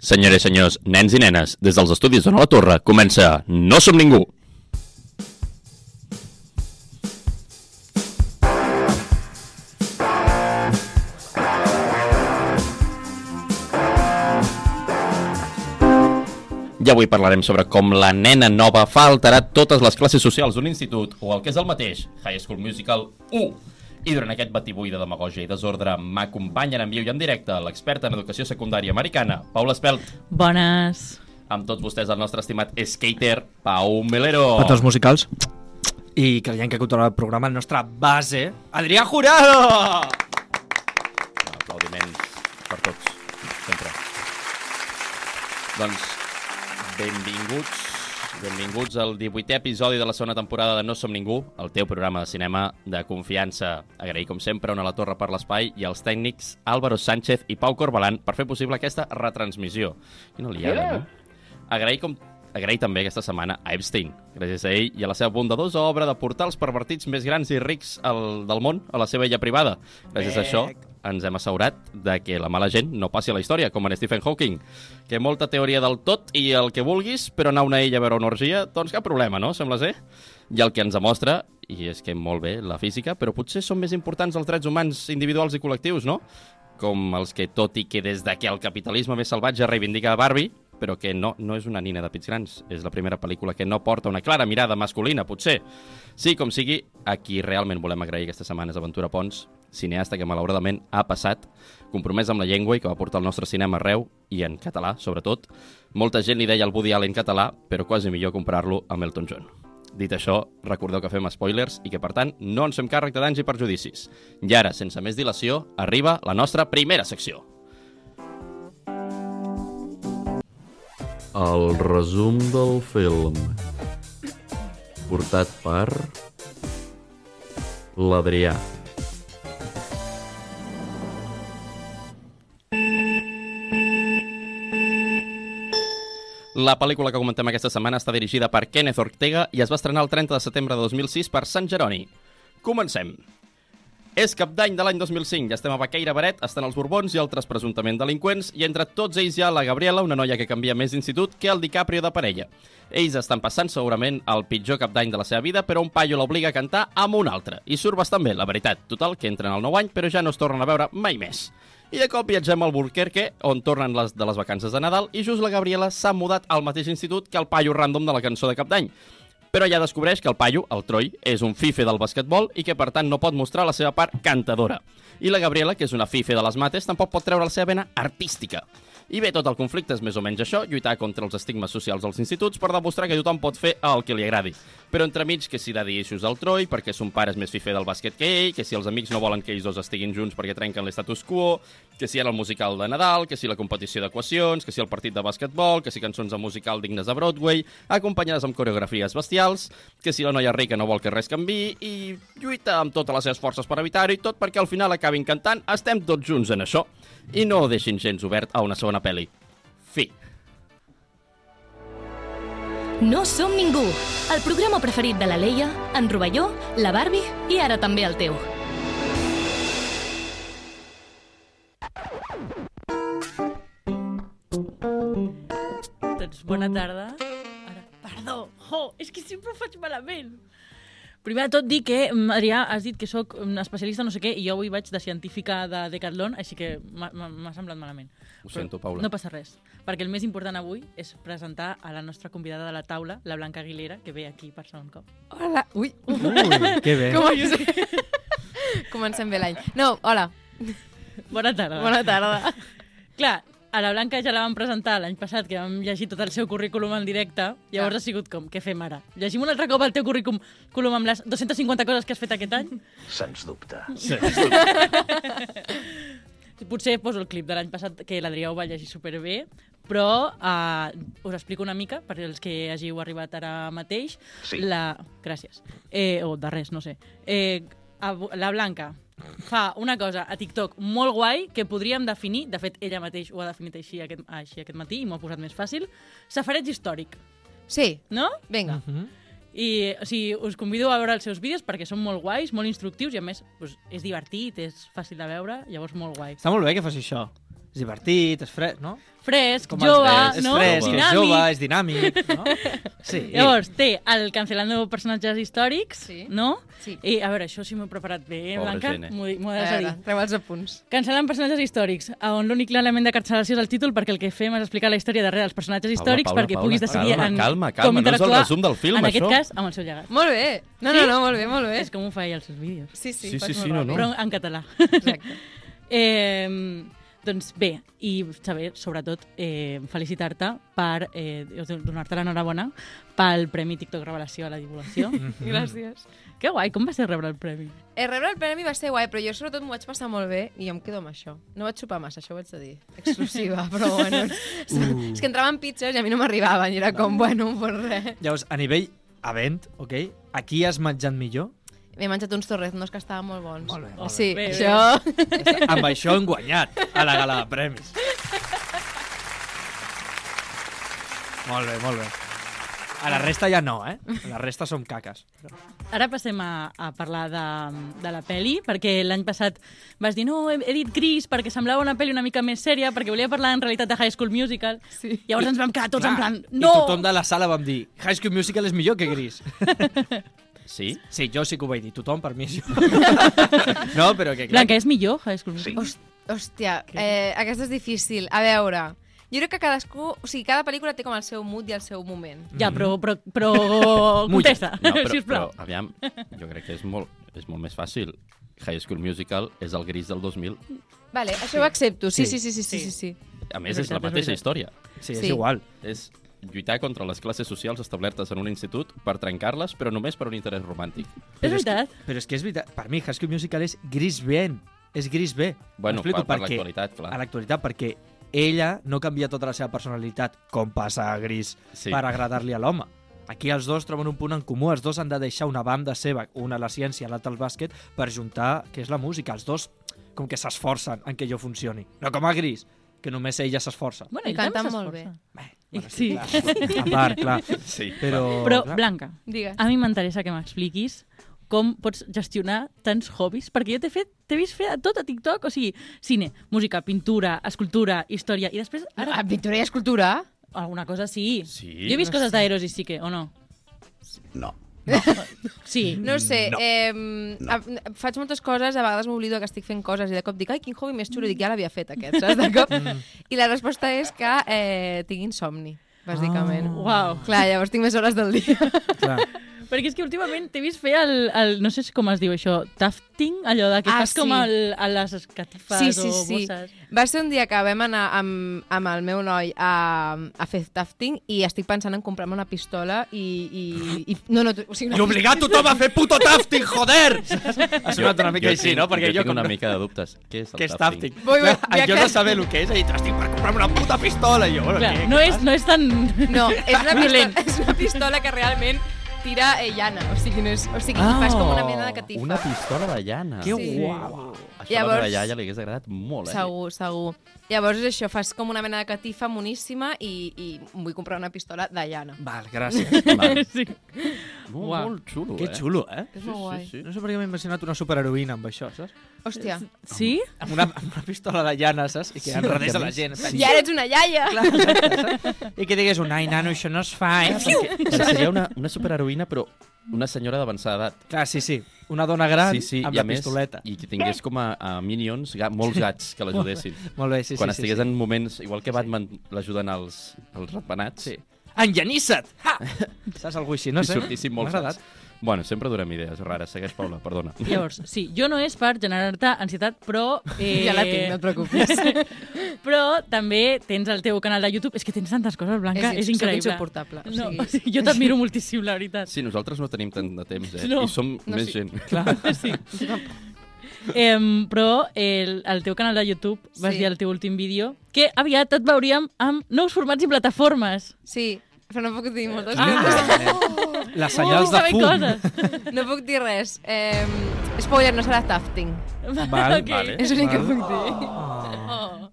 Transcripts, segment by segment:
Senyores i senyors, nens i nenes, des dels estudis d'Ona la Torre comença No som ningú. I avui parlarem sobre com la nena nova fa alterar totes les classes socials d'un institut o el que és el mateix, High School Musical 1. I durant aquest batibull de demagogia i desordre m'acompanyen en viu i en directe l'experta en educació secundària americana, Paula Espelt, Bones. amb tots vostès el nostre estimat skater, Pau Melero. Petons musicals. I creiem que controla el programa el nostre base, Adrià Jurado! Aplaudiments per tots, sempre. Doncs, benvinguts, benvinguts al 18è episodi de la segona temporada de No som ningú, el teu programa de cinema de confiança. Agrair, com sempre, a la Torre per l'espai i als tècnics Álvaro Sánchez i Pau Corbalan per fer possible aquesta retransmissió. Quina liada, no? Agrair com Agrair també aquesta setmana a Epstein, gràcies a ell i a la seva bondadosa obra de portar els pervertits més grans i rics al, del món a la seva illa privada. Gràcies a això ens hem assegurat de que la mala gent no passi a la història, com en Stephen Hawking, que molta teoria del tot i el que vulguis, però anar una illa a veure una orgia, doncs cap problema, no? Sembla ser. I el que ens demostra, i és que molt bé la física, però potser són més importants els drets humans individuals i col·lectius, no? Com els que, tot i que des de que el capitalisme més salvatge reivindica Barbie, però que no, no és una nina de pits grans. És la primera pel·lícula que no porta una clara mirada masculina, potser. Sí, com sigui, a qui realment volem agrair aquesta setmana és Aventura Pons, cineasta que malauradament ha passat, compromès amb la llengua i que va portar el nostre cinema arreu, i en català, sobretot. Molta gent li deia el Woody Allen català, però quasi millor comparar-lo amb Elton John. Dit això, recordeu que fem spoilers i que, per tant, no ens fem càrrec de danys i perjudicis. I ara, sense més dilació, arriba la nostra primera secció. El resum del film portat per l'Adrià. La pel·lícula que comentem aquesta setmana està dirigida per Kenneth Ortega i es va estrenar el 30 de setembre de 2006 per Sant Jeroni. Comencem. És cap d'any de l'any 2005, ja estem a Baqueira Baret, estan els Borbons i altres presumptament delinqüents, i entre tots ells hi ha la Gabriela, una noia que canvia més d'institut que el DiCaprio de parella. Ells estan passant segurament el pitjor cap d'any de la seva vida, però un paio l'obliga a cantar amb un altre. I surt bastant bé, la veritat. Total, que entren al nou any, però ja no es tornen a veure mai més. I de cop viatgem al Burquerque, on tornen les de les vacances de Nadal, i just la Gabriela s'ha mudat al mateix institut que el paio random de la cançó de cap d'any. Però ja descobreix que el paio, el Troi, és un fife del basquetbol i que per tant no pot mostrar la seva part cantadora. I la Gabriela, que és una fife de les mates, tampoc pot treure la seva vena artística. I bé, tot el conflicte és més o menys això, lluitar contra els estigmes socials dels instituts per demostrar que tothom pot fer el que li agradi. Però entremig, que si daddy issues al Troi, perquè son pare és més fifer del bàsquet que ell, que si els amics no volen que ells dos estiguin junts perquè trenquen l'estatus quo, que si era el musical de Nadal, que si la competició d'equacions, que si el partit de bàsquetbol, que si cançons de musical dignes de Broadway, acompanyades amb coreografies bestials, que si la noia rica no vol que res canvi i lluita amb totes les seves forces per evitar-ho i tot perquè al final acabin cantant Estem tots junts en això i no deixin gens obert a una segona pel·li. Fi. No som ningú, el programa preferit de la Leia, en Rovelló, la Barbie i ara també el teu. Doncs bona tarda. Ara, perdó, oh, és que sempre ho faig malament. Primer de tot dir que, mm, Adrià, has dit que sóc un especialista no sé què i jo avui vaig de científica de Decathlon, així que m'ha- semblat malament. Ho Però sento, Paula. No passa res, perquè el més important avui és presentar a la nostra convidada de la taula, la Blanca Aguilera, que ve aquí per segon cop. Hola. Ui, Ui, que bé. com? Comencem bé l'any. No, hola. Bona tarda. Bona tarda. Clar, a la Blanca ja la vam presentar l'any passat, que vam llegir tot el seu currículum en directe, llavors Ah. ha sigut com, què fem ara? Llegim un altre cop el teu currículum currículum amb les 250 coses que has fet aquest any? Sens dubte. Sí. Potser poso el clip de l'any passat, que l'Adrià ho va llegir superbé, però uh, us explico una mica, per als que hàgiu arribat ara mateix. Sí. La... Gràcies. Eh, o de res, no sé. Eh, la Blanca fa una cosa a TikTok molt guai que podríem definir, de fet ella mateix ho ha definit així aquest, així aquest matí i m'ho ha posat més fàcil, safareig històric, Sí, no? vinga. I o sigui, us convido a veure els seus vídeos perquè són molt guais, molt instructius i a més doncs, és divertit, és fàcil de veure, llavors molt guai. Està molt bé que faci això. És divertit, és fred, no? Fresc, Com jove, els, és no? fresc, és Dinàmic. jove, és dinàmic, no? Sí. Llavors, té el Cancelando personatges històrics, Sí. no? Sí. I, a veure, això sí m'ho he preparat bé, eh, Pobra Blanca? M'ho has de dir. treu els apunts. Cancel·lant personatges històrics, on l'únic element de cancel·lació és el títol, perquè el que fem és explicar la història darrere dels personatges Paula, històrics Paula, perquè Paula, puguis decidir calma, en calma, com calma, no és el interactuar, resum del film, en aquest això. cas, amb el seu llegat. Molt bé. No, Sí? no, no, molt bé, molt bé. És com ho fa ell als seus vídeos. Sí, sí, Sí, sí, sí, no, no. Però en català. Exacte. Eh, doncs bé, i saber, sobretot, eh, felicitar-te per eh, donar-te l'enhorabona pel Premi TikTok Revelació a la divulgació. Gràcies. que guai, com va ser rebre el premi? Eh, rebre el premi va ser guai, però jo sobretot m'ho vaig passar molt bé i em quedo amb això. No vaig sopar massa, això ho haig de dir. Exclusiva, però bueno. Uh. És que entraven pizzas i a mi no m'arribaven i era com, bueno, pues res. Llavors, a nivell event, ok? Aquí has menjat millor? M'he menjat uns torreznos que estaven molt bons. Molt bé, molt bé. Sí, Bé, bé. això... Amb això hem guanyat a la gala de premis. Molt bé, molt bé. A la resta ja no, eh? A la resta som caques. Ara passem a, a parlar de, de la peli, perquè l'any passat vas dir no, he, he dit Gris perquè semblava una peli una mica més sèria, perquè volia parlar en realitat de High School Musical. Sí. Llavors ens vam quedar tots en plan, I no! tothom de la sala vam dir High School Musical és millor que Gris. Sí? Sí, jo sí que ho vaig dir. Tothom, per mi, és jo. no, però que... Blanca, és millor High School Musical? Host- Hòstia, eh, aquesta és difícil. A veure, jo crec que cadascú... O sigui, cada pel·lícula té com el seu mood i el seu moment. Ja, però, però, però Mulla. contesta, No, però, però, sisplau. aviam, jo crec que és molt, és molt més fàcil. High School Musical és el gris del 2000. Vale, això ho accepto. Sí, Sí. sí, sí, sí, sí, sí. sí. A més, És és, la és mateixa història. Sí, és Sí. igual. És lluitar contra les classes socials establertes en un institut per trencar-les, però només per un interès romàntic. És Però és que- veritat. Però és que és veritat. Per mi, High School Musical és gris ben. És gris bé. Bueno, per, per l'actualitat, clar. A l'actualitat, perquè ella no canvia tota la seva personalitat, com passa a Gris, Sí. per agradar-li a l'home. Aquí els dos troben un punt en comú, els dos han de deixar una banda seva, una la ciència, l'altra el bàsquet, per juntar, que és la música. Els dos com que s'esforcen en que allò funcioni. No com a Gris, que només ella s'esforça. Bueno, I canten molt s'esforça. Bé, Sí. clar. A part, clar. Sí, Però, Però, clar, Blanca, Digues. a mi m'interessa que m'expliquis com pots gestionar tants hobbies, perquè jo t'he fet t'he vist fer tot a TikTok, o sigui, cine, música, pintura, escultura, història, i després ara Ah, pintura i escultura? alguna cosa sí. Sí? Jo he vist coses d'Eros i sí que, o no? No. Sí. No ho sé, No. eh, a, faig moltes coses, a vegades m'oblido que estic fent coses i de cop dic, ai, quin hobby més xulo, dic, ja l'havia fet aquest, saps? De cop. I la resposta és que eh, tinc insomni, bàsicament. Oh. Uau. Clar, llavors tinc més hores del dia. clar. Perquè és que últimament t'he vist fer el, el, no sé com es diu això, tafting, allò de que Ah, fas com sí. el, a les catifes Sí, sí, o sí. bosses. Va ser un dia que vam anar amb, amb el meu noi a, a fer tafting i estic pensant en comprar-me una pistola i... i, i no, no, o sigui, I una obligar tothom a fer puto tafting, joder! Ha sonat una mica jo així, no? Perquè jo, jo, tinc com una no- mica de dubtes. Què és el Què és tafting? tafting? Vull- vull- ja jo que- no saber el que és, he dit, estic per comprar-me una puta pistola. I jo, bueno, Clar, què? no és, no és tan... No, és una, pistola, és una pistola que realment tira eh, llana, o sigui, no és, o sigui ah, fas com una mena de catifa. Una pistola de llana. Que Sí. guau. Això Llavors... a la meva iaia li hagués agradat molt, eh? Segur, segur. Llavors això, fas com una mena de catifa moníssima i, i em vull comprar una pistola de llana. Val, gràcies. Vale. Sí. Molt, Uau. molt xulo, que eh? xulo, eh? És molt guai. Sí, sí. No sé per què m'he imaginat una superheroïna amb això, saps? Hòstia, Sí? Amb una, amb una pistola de llana, saps? I que enredés a la gent. sí. ja ets una iaia! Clar, exacte, saps? I que digués un, ai, nano, això no es fa, eh? Perquè... Seria una, una superheroïna, però una senyora d'avançada edat. Clar, sí, sí. Una dona gran sí, sí, amb i la més, pistoleta. i que tingués com a, a minions ga, molts gats que l'ajudessin. Molt bé, sí, Quan sí, sí. estigués sí. en moments, igual que Batman l'ajuden els, els ratpenats, Sí. Enllanissa't! Ha! Saps algú així? No i sé. sortissin molts gats. Bueno, sempre durem idees rares. Segueix, Paula, perdona. Llavors, sí, jo no és per generar-te ansietat, però... Eh, Ja la tinc, no et preocupis. però també tens el teu canal de YouTube. És que tens tantes coses, Blanca, és, soc increïble. insuportable. O No, o sigui, jo t'admiro moltíssim, la veritat. Sí, nosaltres no tenim tant de temps, eh? No. I som No, més sí. gent. Clar. Sí. Em, però el, el teu canal de YouTube vas Sí. dir al teu últim vídeo que aviat et veuríem amb nous formats i plataformes. Sí, però no puc dir moltes Ah. coses. Les senyals de fum. Coses. No puc dir res. Eh, spoiler, no serà tafting. Val, Ok. vale. És l'únic que puc dir. Oh.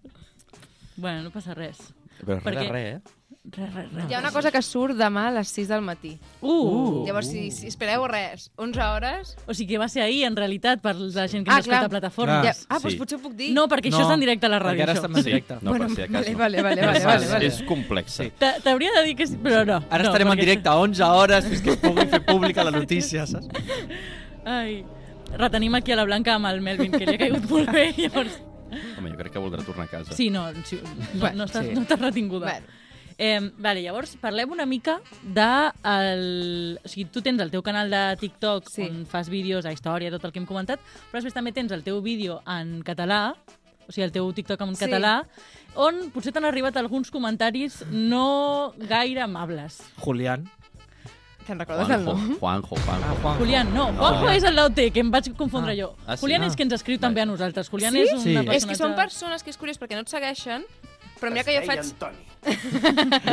Bueno, no passa res. Però res Perquè- de res, eh? Res, res, res. Hi ha una cosa que surt demà a les 6 del matí. Uh! Llavors, si, si espereu res, 11 hores... O sigui que va ser ahir, en realitat, per la gent que Ah, ens escolta clar. a plataformes. Ja, Clar. ah, doncs Sí. potser ho puc dir. No, perquè això està en directe a la ràdio, perquè ara estem en directe. No, per si cas. vale, no. vale, vale, És vale, vale, vale. És complex. Sí. T'hauria de dir que sí, però no. Ara no, estarem en perquè- directe a 11 hores fins que es pugui fer pública la notícia, saps? Ai, retenim aquí a la Blanca amb el Melvin, que li ha caigut molt bé, llavors... Home, jo crec que voldrà tornar a casa. Sí, no, sí, no, Bueno, no, estàs, sí. no estàs retinguda. Bueno. Eh, vale, llavors parlem una mica de... El... O sigui, tu tens el teu canal de TikTok Sí. on fas vídeos a història, tot el que hem comentat, però després també tens el teu vídeo en català, o sigui, el teu TikTok en Sí. català, on potser t'han arribat alguns comentaris no gaire amables. Julián. Te'n recordes el Juanjo, nom? Juanjo, Juanjo. Ah, Juan. Julián, no, Juanjo és el d'OT, que em vaig confondre Ah. jo. Ah, sí? Julián Ah. és que ens escriu també a nosaltres. Julián Sí? és una Sí. personatge... És que són persones que és curiós perquè no et segueixen, però mira que jo faig...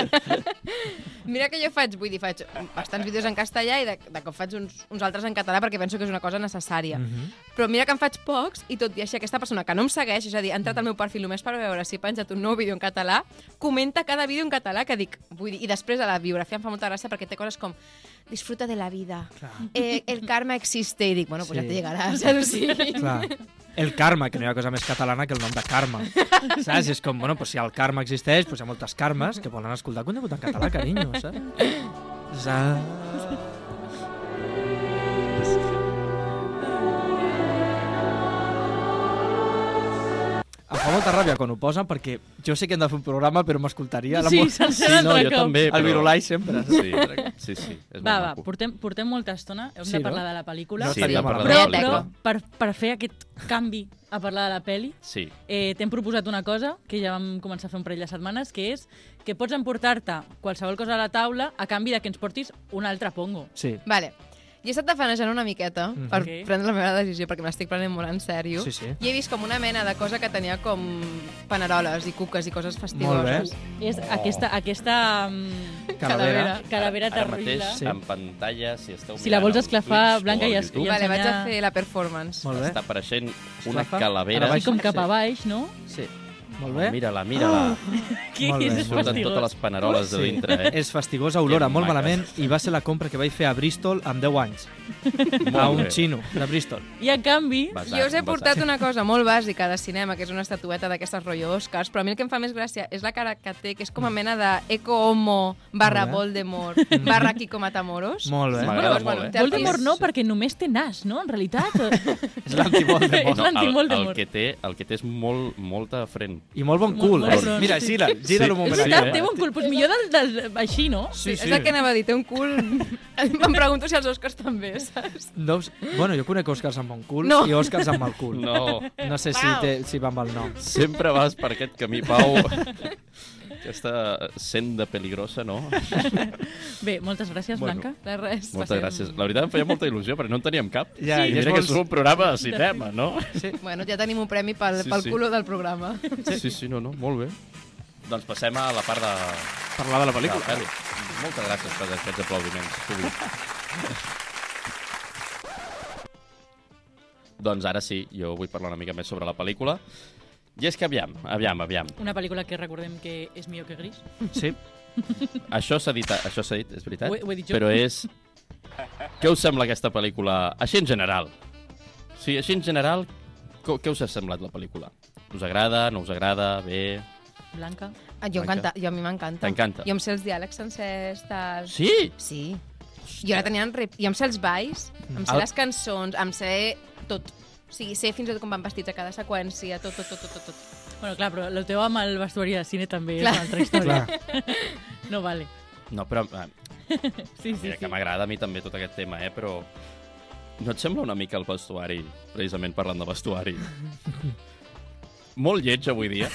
Mira que jo faig, vull dir, faig bastants vídeos en castellà i de, de cop faig uns, uns altres en català perquè penso que és una cosa necessària. Mhm. Però mira que en faig pocs i tot i així aquesta persona que no em segueix, és a dir, ha entrat al meu perfil només per veure si he penjat un nou vídeo en català, comenta cada vídeo en català que dic, vull dir, i després a la biografia em fa molta gràcia perquè té coses com disfruta de la vida, eh, el karma existe, i dic, bueno, pues Sí. ja te llegarà, saps? O sigui, Clar. El karma, que no hi ha cosa més catalana que el nom de karma. Saps? És com, bueno, pues si el karma existeix, pues hi ha moltes karmes que volen escoltar contingut en català, carinyo, saps? Sa... Em fa molta ràbia quan ho posen perquè jo sé que hem de fer un programa però m'escoltaria la Sí, mo- Sí, no, jo cop. també. el però- Virulai sempre. Sí, sí, sí. És Va, molt va, maco. portem, portem molta estona, hem Sí, de no? parlar de la pel·lícula. No Sí, estaria hem de parlar però, de la però pel·lícula. per, per fer aquest canvi a parlar de la peli, Sí. eh, t'hem proposat una cosa que ja vam començar a fer un parell de setmanes, que és que pots emportar-te qualsevol cosa a la taula a canvi de que ens portis un altre pongo. Sí. Vale. Jo he estat tafanejant una miqueta Mhm. per Ok. prendre la meva decisió, perquè me l'estic prenent molt en sèrio. Sí, sí. I he vist com una mena de cosa que tenia com paneroles i cuques i coses Molt bé. fastigoses. És aquesta, aquesta mm, Calavera. calavera Ara terrible. mateix, Sí. en pantalla, si esteu Si la vols esclafar, Twitch Blanca, i es- YouTube, i Vale, vaig a fer la performance. Molt bé. Està apareixent una Esclafa. calavera. Ara. Així com cap a baix, no? Sí. Molt bé. Mira-la, mira-la. Bé. és Surten totes les paneroles de dintre, eh? És fastigosa olora, molt malament, i va ser la compra que vaig fer a Bristol amb 10 anys. a un bé. xino de Bristol. I a canvi, Basat, Jo us he basat. portat una cosa molt bàsica de cinema, que és una estatueta d'aquestes rotllo Oscars, però a mi el que em fa més gràcia és la cara que té, que és com a mena de Eco Homo barra. Voldemort barra Kiko Matamoros. Molt bé. Bueno, eh? Voldemort no, perquè només té nas, no? En realitat. És l'anti-Voldemort. No, el, el, que té, el que té és molt, molta frent. I molt bon Molt cul. bon eh? front. Mira, gira, gira Sí. un moment. És Sí, veritat, eh? té bon cul. Pues millor del, del, així, no? Sí, És el que anava a dir, té un cul... em pregunto si els Oscars també, saps? No, bueno, jo conec Oscars amb bon cul No. i Oscars amb mal cul. No, No sé si, Pau. té, si va amb el nom. sempre vas per aquest camí, Pau. Aquesta senda peligrosa, no? Bé, moltes gràcies, Bueno. Blanca. De res. Moltes gràcies. La veritat em feia molta il·lusió, perquè no en teníem cap. Ja, I i és mira que és un programa de cinema, no? Sí. Bueno, ja tenim un premi pel, Sí, pel sí. culo del programa. Sí, sí, sí, no, no, molt bé. Doncs passem a la part de... Parlar de la de la pel·lícula. pel·li. Moltes gràcies per aquests aplaudiments. públics. doncs ara sí, jo vull parlar una mica més sobre la pel·lícula. I és que aviam, aviam, aviam. Una pel·lícula que recordem que és millor que Gris. Sí. Això s'ha dit, això s'ha dit, és veritat? Ho he- ho he dit jo. Però és... Què us sembla aquesta pel·lícula? Així en general. Sí, així en general, co- què us ha semblat la pel·lícula? Us agrada, no us agrada, bé... Blanca. Ah, jo, Blanca. encanta, jo a mi m'encanta. T'encanta? Jo em sé els diàlegs sencers, tal... Sí? Sí. Jo ara tenia... Rep... Jo em sé els balls, em sé El- les cançons, em sé tot. O sigui, sé fins i tot com van vestits a cada seqüència, tot, tot, tot, tot, tot. tot. Bueno, clar, però el teu amb el vestuari de cine també Clar. és una altra història. Clar. No vale. No, però... eh, Sí, sí, Mira sí. que m'agrada a mi també tot aquest tema, eh? Però no et sembla una mica el vestuari, precisament parlant de vestuari? Molt lleig avui dia.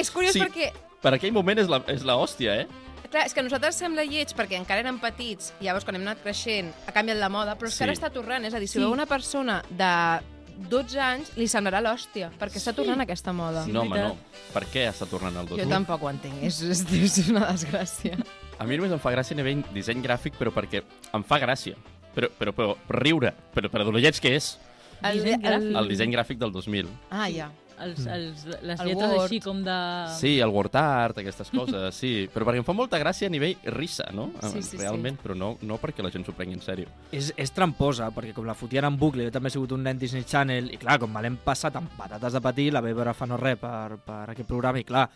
És curiós Sí. perquè Per aquell moment és la, és la hòstia, eh? Clar, és que a nosaltres sembla lleig perquè encara érem petits, i llavors quan hem anat creixent ha canviat la moda, però és Sí. que ara està tornant. És a dir, si Sí. veu una persona de 12 anys, li semblarà l'hòstia, perquè està tornant aquesta moda. Sí, no, home, no. Per què està tornant el Jo 2000? tampoc ho entenc, és, és, és una desgràcia. A mi només em fa gràcia a nivell disseny gràfic, però perquè em fa gràcia. Però, però, però riure, però per lleig que és. Disseny gràfic. El disseny gràfic del 2000. Ah, ja. Els, els, les El lletres Word. així com de... Sí, el word art, aquestes coses, sí. Però perquè em fa molta gràcia a nivell risa, no? Sí, sí, sí. Realment, però no, no perquè la gent s'ho prengui en sèrio. És, és tramposa, perquè com la fotien en bucle, jo també he sigut un nen Disney Channel, i clar, com me l'hem passat amb patates de patir, la vaig veure fa no res per, per aquest programa, i clar,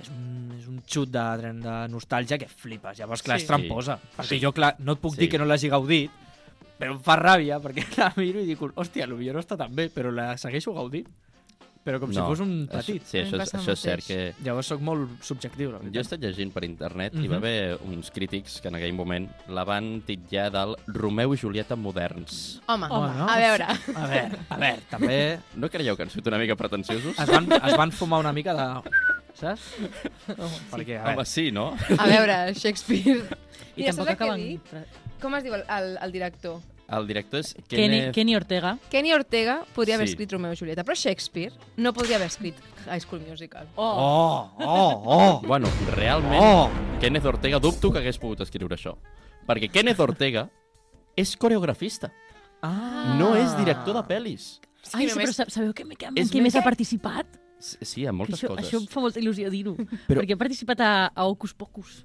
és un, és un xut de, de nostàlgia que flipes. Llavors, clar, Sí. és tramposa. Perquè jo, clar, no et puc Sí. dir que no l'hagi gaudit, però em fa ràbia, perquè la miro i dic, hòstia, potser no està tan bé, però la segueixo gaudint. Però com si fos un petit. Això, sí, això, és, això és cert que... Llavors sóc molt subjectiu, la Jo he veritat. estat llegint per internet i Mhm. va haver uns crítics que en aquell moment la van titllar del Romeu i Julieta moderns. Home, Home, no? a veure. A veure, a veure, també No creieu que han sigut una mica pretensiosos? es van, es van fumar una mica de... Saps? Perquè, a Home, sí, no? A veure, Shakespeare. I Mira, tampoc acaben... Com es diu el, el, el director? El director és Kenny, Kenneth... Kenny Ortega. Kenny Ortega podria haver Sí. escrit Romeo i Julieta, però Shakespeare no podria haver escrit High School Musical. Oh, oh, oh, Bueno, realment, oh. Kenneth Ortega dubto que hagués pogut escriure això. Perquè Kenneth Ortega és coreografista, Ah. no és director de pel·lis. Ai, sí, només- però sa- sabeu que, que, És qui més- més ha participat? S- Sí, en moltes això, coses. això em fa molta il·lusió dir-ho. Però- Perquè he participat a, a Ocus Pocus.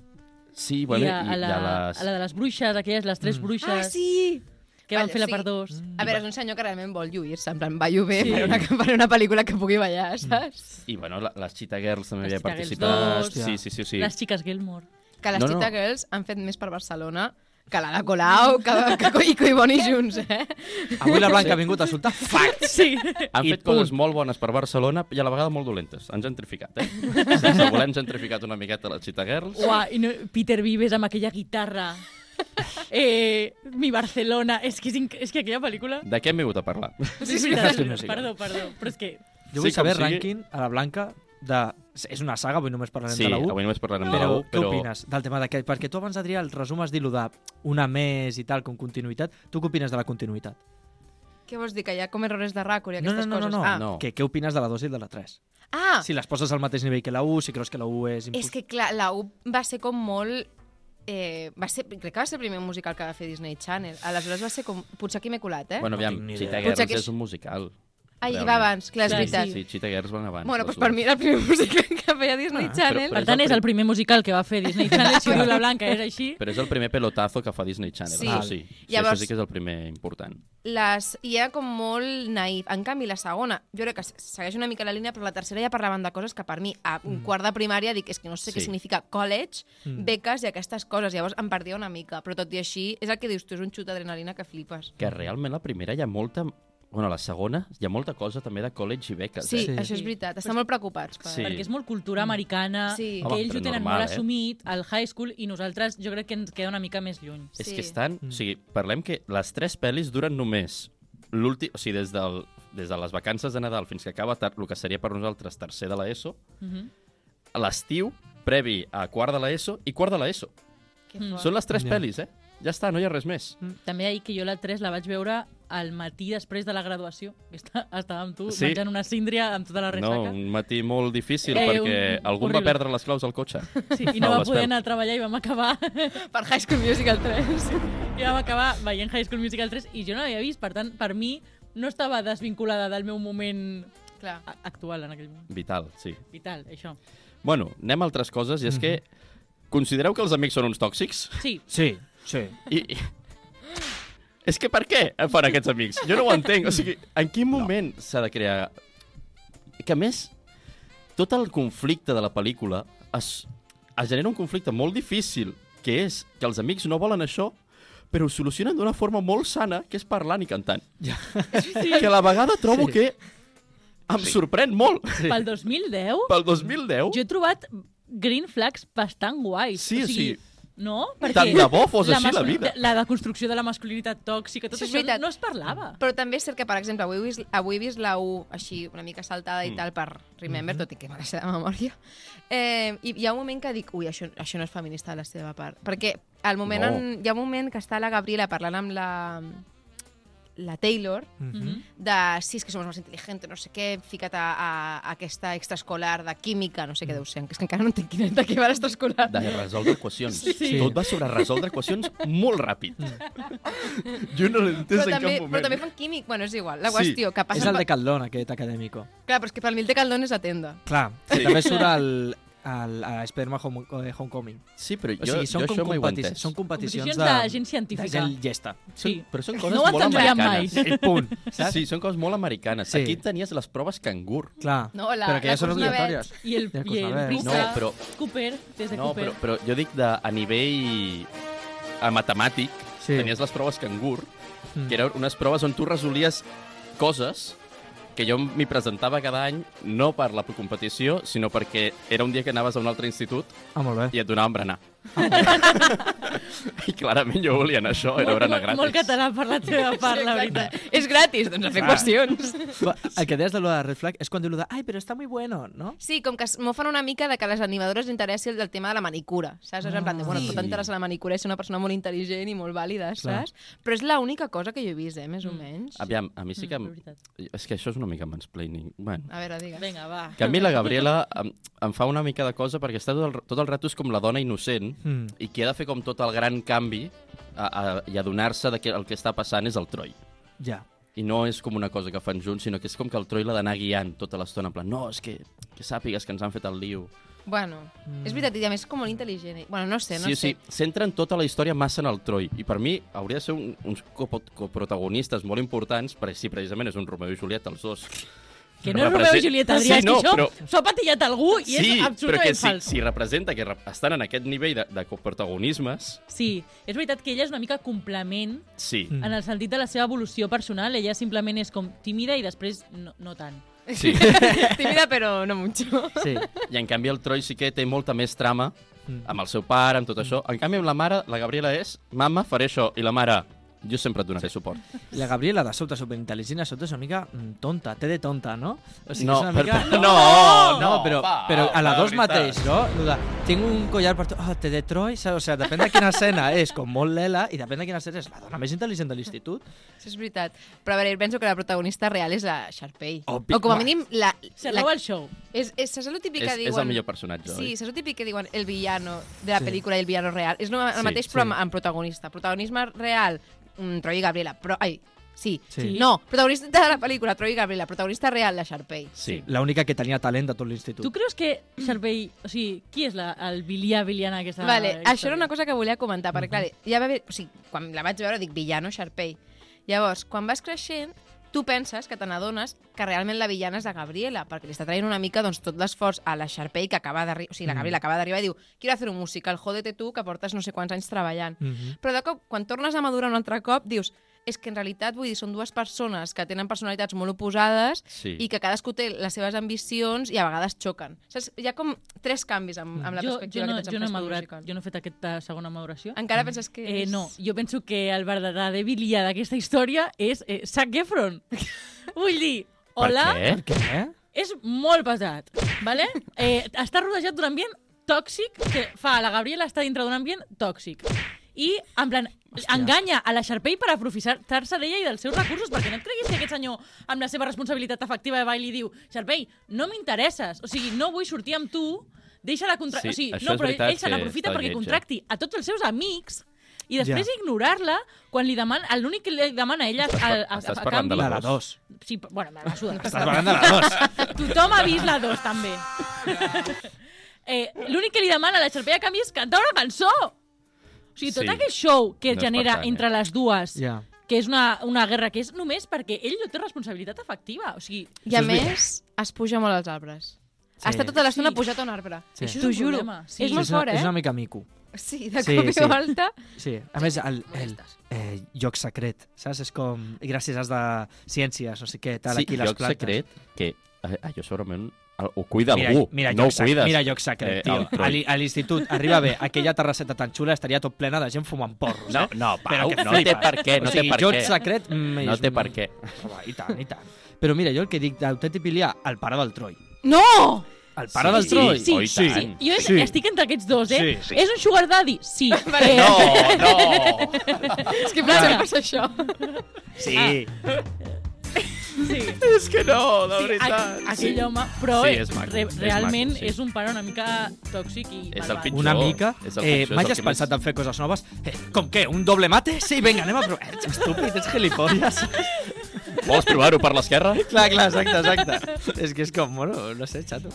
Sí, bueno, I a, a, la, i a les... a la de les bruixes, aquelles, les tres Mm. bruixes, Ah, sí! Que van fer la sí. part dos. A veure, és un senyor que realment vol lluir-se, en plan, ballo bé Sí. per, una, per una pel·lícula que pugui ballar, saps? I bueno, la, les Cheetah Girls també Les havia Cheetah Girls participat. dos. Sí, sí, sí. sí. Les xiques Gilmore. Que les No, no, no. Cheetah Girls han fet més per Barcelona que la de Colau, que, que, que, i que i Boni junts, eh? Avui la Blanca ha vingut a soltar facts. Sí. Han I fet coses punt. molt bones per Barcelona i a la vegada molt dolentes. Han gentrificat, eh? Sense voler han gentrificat una miqueta les Cheetah Girls. Uà, i no, Peter Vives amb aquella guitarra. Eh, mi Barcelona. És que, és, inc... és que aquella pel·lícula... De què hem vingut a parlar? Sí, High School veritat. Musical. Perdó, perdó. Però és que... Jo vull Sí, saber sigui. rànquing a la Blanca de... És una saga, avui només parlarem Sí, de la 1. avui només parlarem de Però la 1, què però... opines del tema d'aquest? Perquè tu abans, Adrià, el resum has dit de una més i tal, com continuïtat. Tu què opines de la continuïtat? Què vols dir, que hi ha com errors de ràcol i No, no, aquestes no, no, coses? no. Ah, No. Que, què opines de la 2 i de la 3? ah Si les poses al mateix nivell que la 1, si creus que la 1 és... és que clar, la U va ser com molt... Eh, va ser, crec que va ser el primer musical que va fer Disney Channel. Aleshores va ser com... Potser aquí m'he colat, eh? Bueno, No aviam, idea. Girls Potser que és un musical. Ai, realment. va abans, clar, és Clar, veritat. Sí, Cheetah Girls van abans. Bueno, doncs per mi era el primer musical que feia Disney Ah, Channel. però- Per tant, és el primer musical que va fer Disney Channel, si diu la Blanca, és així. Però és el primer pelotazo que fa Disney Channel, Sí. això sí. sí Llavors- Això sí que és el primer important. les, i era com molt naïf. En canvi, la segona, jo crec que segueix una mica la línia, però la tercera ja parlaven de coses que per mi, a un quart de primària, dic, és que no sé Sí. què significa college, Mm. beques i aquestes coses. Llavors em perdia una mica, però tot i així, és el que dius tu, és un xut d'adrenalina que flipes. Que realment la primera hi ha molta... Bueno, la segona hi ha molta cosa també de college i beques. Sí, eh? Sí. això és veritat. Estan molt preocupats. Per... Sí. Perquè és molt cultura americana, Sí. que Home, ells ho tenen normal, molt eh? assumit, al high school, i nosaltres jo crec que ens queda una mica més lluny. És Sí. que estan... Mm. O sigui, parlem que les tres pel·lis duren només l'últim... O sigui, des, del, des de les vacances de Nadal fins que acaba tar, el que seria per nosaltres tercer de l'ESO, -huh. a l'estiu, previ a quart de l'ESO i quart de l'ESO. Mm. Són les tres Ja. pel·lis, eh? Ja està, no hi ha res més. També ahir que jo la 3 la vaig veure al matí després de la graduació, que està, estava amb tu, Sí. menjant una síndria amb tota la No, resaca. un matí molt difícil Eh, perquè un- algú va horrible. perdre les claus al cotxe. Sí, I no Au, va poder anar a treballar i vam acabar Per High School Musical 3. i vam acabar veient High School Musical 3 i jo no l'havia vist, per tant, per mi no estava desvinculada del meu moment Clar. actual en aquell moment. Vital, sí. Vital, això. Bueno, anem a altres coses, i és que considereu que els amics són uns tòxics? Sí, Sí, sí. I, i... És que per què fan aquests amics? Jo no ho entenc. O sigui, en quin moment s'ha de crear... Que a més, tot el conflicte de la pel·lícula es, es genera un conflicte molt difícil, que és que els amics no volen això, però ho solucionen d'una forma molt sana, que és parlant i cantant. Ja. sí. Que a la vegada trobo Sí. que em sorprèn molt. Sí. Pel 2010 Pel 2010, jo he trobat green flags bastant guais. Sí, o sigui, sí. No? Tant de bo fos així la vida. La deconstrucció de la masculinitat tòxica, tot Això és això veritat. no es parlava. Però també és cert que, per exemple, avui he vist, avui he vist la U així una mica saltada i Mm. tal per Remember, tot i que me la sé de memòria. Eh, I hi ha un moment que dic, ui, això, això no és feminista de la seva part. Perquè al moment No. en, hi ha un moment que està la Gabriela parlant amb la la Taylor, Mhm. de sí, és que som més intel·ligents, no sé què, fica't a, a, a aquesta extraescolar de química, no sé què deu ser, que és que encara no entenc quina, de què va l'extraescolar. De resoldre equacions. Sí. Tot va sobre resoldre equacions molt ràpid. jo no l'he entès Però en també, cap moment. però també fan químic, bueno, és igual. La Sí. qüestió, que És passa... el de Caldón, aquest acadèmico. Clar, però és que pel mil de Caldón és la tenda. Clar, sí. també surt al, al, a Spider-Man Home, eh, Homecoming. Sí, però O jo, sigui, són, jo com això mai ho són competicions, Competicions de gent de científica. gent llesta. Sí. Però són coses No ho molt americanes. mai. I punt, saps? Sí, són coses molt americanes. Sí. Aquí tenies les proves cangur. Clar, No, la- però que ja són obligatòries. I el, i el. Pisa, No, però- Cooper, des de No, Cooper. però, però jo dic de, a nivell a matemàtic, Sí. tenies les proves cangur, Mm. que eren unes proves on tu resolies coses que jo m'hi presentava cada any no per la competició, sinó perquè era un dia que anaves a un altre institut Ah, molt bé. i et donaven berenar. I clarament jo volia anar a això, era berenar molt, gratis. molt català per la teva part, la veritat. És gratis, doncs a fer Ah. qüestions. El que deies de lo de Red Flag és quan diu lo de ai, però està muy bueno, no? Sí, com que es mofen una mica de que a les animadores interessi el del tema de la manicura, saps? És en plan de, bueno, Sí. pot interessar la manicura i ser una persona molt intel·ligent i molt vàlida, Clar. saps? Però és l'única cosa que jo he vist, eh, més o menys. Aviam, a mi sí que... Mm, veritat. És que això és una mica mansplaining. Bueno, A veure, digues. Vinga, va. que a mi la Gabriela em, em fa una mica de cosa perquè està tot el, tot el rato és com la dona innocent Mm. i qui ha de fer com tot el gran canvi a, a, i adonar-se de que el que està passant és el Troi. Ja. I no és com una cosa que fan junts, sinó que és com que el Troi l'ha d'anar guiant tota l'estona, en plan, no, és que, que sàpigues que ens han fet el liu. Bueno, és veritat, i a més és com molt intel·ligent. Bueno, no sé, no sí, sé. sí, centren tota la història massa en el Troi, i per mi hauria de ser un, uns coprotagonistes molt importants, perquè si precisament és un Romeo i Julieta, els dos. Que no és Represent- Romeo i Julieta, Adrià, Sí, és no, que això però- s'ho ha patillat algú i sí, és però absolutament que si, fals. si representa que rep- estan en aquest nivell de, de coprotagonismes, Sí, és veritat que ella és una mica complement sí. Mm. en el sentit de la seva evolució personal. Ella simplement és com tímida i després no, no tant. sí. Tímida, però no mucho. Sí. I en canvi el Troi sí que té molta més trama Mm. amb el seu pare, amb tot això. En canvi amb la mare, la Gabriela és mama, faré això, i la mare, jo sempre et donaré suport. La Gabriela de sobte superintel·ligent, de sobte és una mica mm, tonta, té de tonta, no? O sigui, No, és una mica... per- no, no, però, va, però a la dos veritat. mateix, no? De, tinc un collar per tu, oh, té de Troy? O sigui, depèn de quina escena és com molt lela i depèn de quina escena és la dona més intel·ligent de l'institut. Això és veritat. Però a veure, penso que la protagonista real és la Sharpay. Obvi. O com a mínim la... Se la roba el show. és, és, saps el típic És, que diuen... és el millor personatge, Sí, oi? saps el típic que diuen el villano de la Sí. pel·lícula i el villano real? És el Sí, mateix, sí. però amb, amb protagonista. Protagonisme real, mm, Troy i Gabriela. Però, ai, sí. Sí. No, protagonista de la pel·lícula, Troy i Gabriela. Protagonista real, la Sharpay. Sí. L'única que tenia talent de tot l'institut. Tu creus que Sharpay... O sigui, qui és la, el Bilià Biliana aquesta Vale, història? això era una cosa que volia comentar, perquè, clar, ja va haver... O sigui, quan la vaig veure, dic, villano, Sharpay. Llavors, quan vas creixent, tu penses que te n'adones que realment la villana és la Gabriela, perquè li està traient una mica doncs, tot l'esforç a la Sharpay, que acaba d'arribar... O sigui, la Mm. Gabriela acaba d'arribar i diu quiero hacer un musical, jódete tu, que portes no sé quants anys treballant. Mhm. Però de cop, quan tornes a madurar un altre cop, dius és que en realitat, vull dir, són dues persones que tenen personalitats molt oposades Sí. i que cadascú té les seves ambicions i a vegades xoquen. Saps? Hi ha com tres canvis amb, amb la jo, jo, perspectiva no, que tens jo en no madurat, Musical. jo no he fet aquesta segona maduració. Encara penses que Eh, és... no, jo penso que el verdader Bilià d'aquesta història és eh, Zac Efron. Vull dir, hola, Per què? Què? és molt pesat, vale? Eh, està rodejat d'un ambient tòxic que fa la Gabriela estar dintre d'un ambient tòxic. I, en plan, enganya a la Sharpay per aprofitar-se d'ella i dels seus recursos, perquè no et creguis que aquest senyor, amb la seva responsabilitat afectiva de ball, li diu Sharpay, no m'interesses, o sigui, no vull sortir amb tu, deixa-la contractar... Sí, o sigui, no, però ell se n'aprofita perquè lleig, eh? contracti a tots els seus amics i després Ja. ignorar-la quan li demana... L'únic que li demana a ella Estàs a, a, a, estàs a parlant de canvi... La de dos. Sí, però- bueno, me la suda. Estàs parlant de la dos. Tothom ha vist la 2, també. eh, L'únic que li demana a la Xarpella a canvi és cantar una cançó. O sigui, tot Sí. aquest show que es No genera tant, eh? entre les dues, Ja. que és una, una guerra que és només perquè ell no té responsabilitat afectiva. O sigui, I a més, es puja molt als arbres. Sí. Està tota l'estona Sí. pujat a un arbre. Sí. T'ho un juro. problema. Sí. És molt fort, eh? És una mica mico. Sí, de Sí, cop i sí. volta. Sí, a més, el, el eh, lloc secret, saps? És com, gràcies als de ciències, no sé què, tal, sí, aquí les lloc plantes. secret que eh, allò segurament ho cuida Mira, algú, mira, no ho sec- cuides. mira lloc secret, Eh, tio. el. A l'institut arriba bé, aquella terrasseta tan xula estaria tot plena de gent fumant porros, No, eh? no, Però Pau, que no té flipes. per què, no o sigui, té per què. secret... Mm, No té un- per què. Home, I tant, i tant. Però mira, jo el que dic d'autèntic Bilià, el pare del Troi. No! El pare Sí, del Troy? Sí, Oh, sí, sí. Jo Sí. estic entre aquests dos, eh? Sí, sí. És un sugar daddy? Sí. Vale. Eh, No, no! És que potser passa això. Sí. Sí. és que no, de Sí, veritat. aqu aquell home, però Sí, eh, és maco, re és realment maco, sí. és un pare una mica tòxic i És el pitjor. Una mica. És el Eh, pitjor, mai és el has pensat més- en fer coses noves? Eh, com què? Un doble mate? Sí, vinga, anem a provar. Ets estúpid, ets gilipolles. Vols provar-ho per l'esquerra? clar, clar, exacte, exacte. és que és com, bueno, no sé, xato.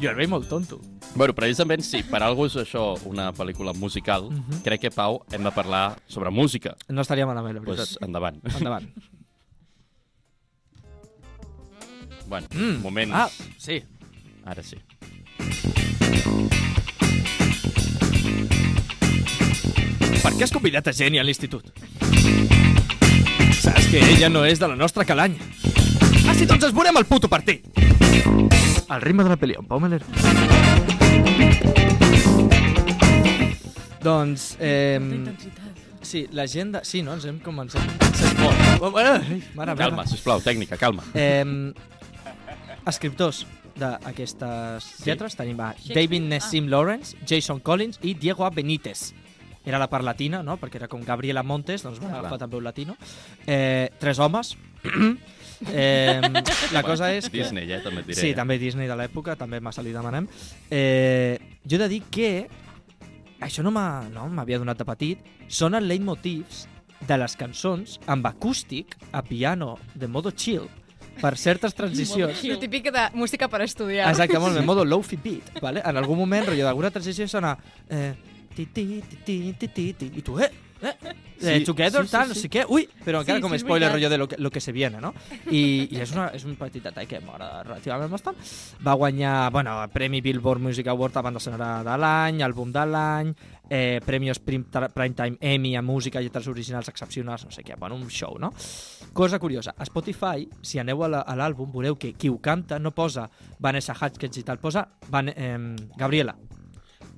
Jo el veig molt tonto. Bueno, precisament sí, per algú és això una pel·lícula musical, Mhm. crec que, Pau, hem de parlar sobre música. No estaria malament, la veritat. pues, endavant. Endavant. Bueno, Mm. moments... Ah, sí. Ara sí. Per què has convidat a Jenny a l'institut? Saps que ella no és de la nostra calanya. Ah, sí, doncs ens veurem al puto partit. El ritme de la pel·li, Melero. Doncs, eh, sí, la gent de... Sí, no? Ens hem començat. Oh, meva. Calma, sisplau, tècnica, calma. Eh, escriptors d'aquestes Sí. lletres tenim a? David Nassim Lawrence, Jason Collins i Diego A. Benítez. Era la part latina, no? Perquè era com Gabriela Montes, doncs va Clar. agafar també un latino. Eh, tres homes. eh, la cosa és que... Disney, eh, també et diré. Sí, eh? també Disney de l'època, també massa li demanem. Eh, jo he de dir que això no m'ha- no m'havia donat de petit, són els leitmotivs de les cançons amb acústic a piano de modo chill per certes transicions. El típic de música per estudiar. Exacte, molt bé, modo lofi beat, vale? En algun moment, rotllo d'alguna transició sona... Eh, ti, ti, ti, ti, ti, ti, i tu, eh, eh, eh Sí, together, sí, sí, tal, no sí. sé què, ui, però encara Sí, com sí, spoiler veritat. rotllo de lo que, lo que se viene, no? I, i és, una, és un petit detall que m'agrada relativament bastant. Va guanyar, bueno, Premi Billboard Music Award a banda sonora de l'any, àlbum de l'any, eh, Premios Prim, Primetime Emmy a música, lletres originals excepcionals, no sé què, bueno, un show, no? Cosa curiosa, a Spotify, si aneu a l'àlbum, veureu que qui ho canta no posa Vanessa Hudgens i tal, posa Van, eh, Gabriela.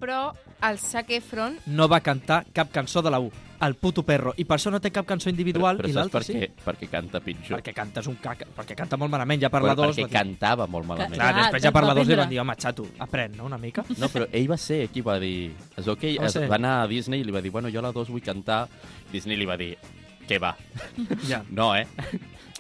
Però el Zac Efron No va cantar cap cançó de la U, el puto perro, i per això no té cap cançó individual però, i però saps l'altre per sí. què? Perquè canta pitjor. Perquè canta és un caca, perquè canta molt malament, ja per la Però 2... perquè cantava molt malament. Clar, Clar, després ja es per va la 2 li aprendre. van dir, home, xato, aprèn, no?, una mica. No, però ell va ser qui va dir... Que ell Va es va anar a Disney i li va dir, bueno, jo a la 2 vull cantar. Disney li va dir, què va? ja. No, eh?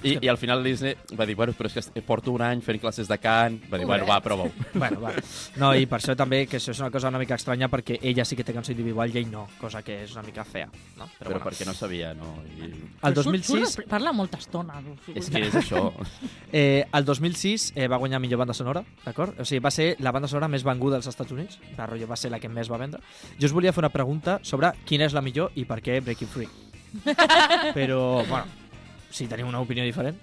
I, I al final Disney va dir, bueno, però és que porto un any fent classes de cant. Va dir, bueno, va, prova-ho. bueno, va. No, i per això també, que això és una cosa una mica estranya, perquè ella sí que té cançó individual i ell no, cosa que és una mica fea. No? Però, bueno. perquè no sabia, no? I... El Però surt- 2006, surt Parla molta estona. És que és això. eh, el 2006 eh, va guanyar millor banda sonora, d'acord? O sigui, va ser la banda sonora més venguda als Estats Units, va, rotllo, va ser la que més va vendre. Jo us volia fer una pregunta sobre quina és la millor i per què Breaking Free. Però, bueno, si tenim una opinió diferent,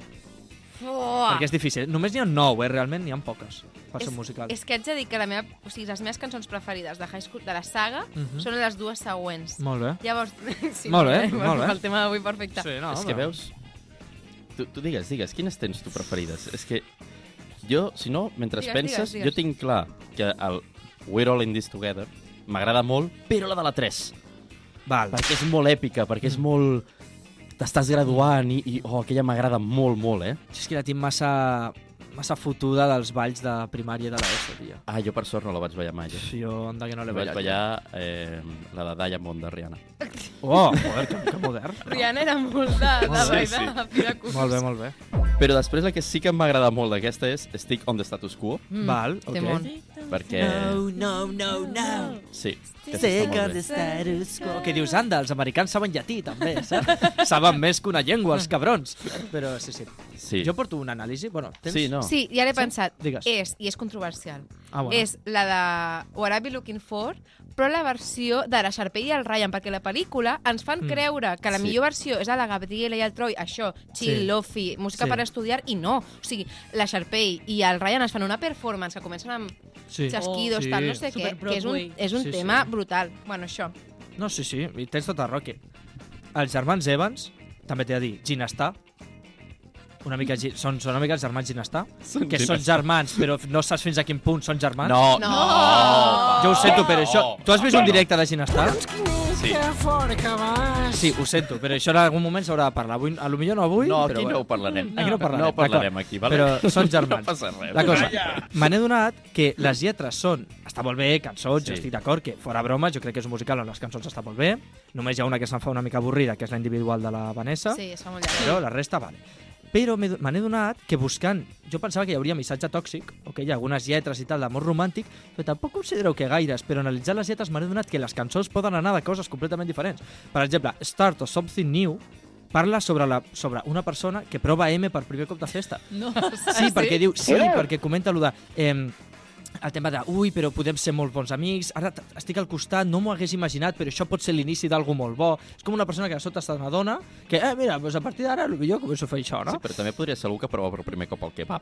Oh, perquè és difícil. Només n'hi ha nou, eh, realment, n'hi ha poques per ser és, musical. és que haig de dir que la meva, o sigui, les meves cançons preferides de High School, de la saga, Mhm. són les dues següents. Molt bé. Llavors, sí, Molt bé, bueno, molt bé. El tema d'avui perfecte. Sí, no, és que veus... Tu, tu digues, digues, quines tens tu preferides? És que jo, si no, mentre Digues, penses, digues, digues. jo tinc clar que el We're All In This Together m'agrada molt, però la de la 3. Val. Perquè és molt èpica, perquè és molt... T'estàs graduant i, i oh, aquella m'agrada molt, molt, eh? És que la tinc massa, massa fotuda dels balls de primària de l'ESO, tio. Ah, jo per sort no la vaig ballar mai. Eh? Jo, anda que no l'he La vaig ballat. ballar eh, la de Diamond de Rihanna. Oh, joder, que, que modern. Rihanna era molt de, de, Sí, sí, sí. de. Molt bé, molt bé. Però després la que sí que m'agrada molt d'aquesta és Stick on the Status Quo, Mm, Val, ok. temón. perquè... no, no, no. Sí, aquesta Take està on the status quo. Què dius, anda, els americans saben llatí, també, saps? saben més que una llengua, els cabrons. Però sí, sí. Sí. Jo porto una anàlisi, bueno, tens... Sí, no. Sí, ja l'he Sí? pensat. Digues. És, i és controversial. Ah, bueno. És la de What I Be Looking For, però la versió de la Sharpay i el Ryan, perquè la pel·lícula ens fan Mm. creure que la Sí. millor versió és la de Gabriela i el Troy, això, chill, Sí. lofi, música Sí. per estudiar, i no. O sigui, la Sharpay i el Ryan ens fan una performance que comencen amb Sí. xasquidos, sí. tal, no sé què, Super que és un, Broadway. és un Sí, tema sí. brutal. Bueno, això. No, sí, sí, i tens tota raó que els germans Evans, també t'he de dir, Ginestar, una mica, són, són una mica els germans Ginestar, Són que són germans, però no saps fins a quin punt són germans. No, No! no. Jo ho sento, però això... Tu has vist un No. directe de Ginestar? Sí, sí. fort que vas. Sí, ho sento, però això en algun moment s'haurà de parlar. Avui, a lo millor no avui, No, però aquí no ho parlarem. Aquí no parlarem, No parlarem d'acord. aquí, vale? Però són germans. No passa res. La cosa, me n'he donat que les lletres són... Està molt bé, cançons, Sí. jo estic d'acord, que fora broma, jo crec que és un musical on les cançons està molt bé. Només hi ha una que se'n fa una mica avorrida, que és la individual de la Vanessa, Sí, es fa molt llarg. però la resta vale. Però me n'he donat que buscant... Jo pensava que hi hauria missatge tòxic, o que hi ha algunes lletres i tal d'amor romàntic, però tampoc considereu que gaires, però analitzant les lletres m'he donat que les cançons poden anar de coses completament diferents. Per exemple, Start o Something New parla sobre, la, sobre una persona que prova M per primer cop de festa. No. Sí, perquè diu, sí, perquè comenta allò de... Eh, el tema de, ui, però podem ser molt bons amics, ara estic al costat, no m'ho hagués imaginat, però això pot ser l'inici d'algú molt bo. És com una persona que de sota se n'adona que, eh, mira, doncs a partir d'ara potser començo a fer això, no? Sí, però també podria ser algú que prova per primer cop el kebab.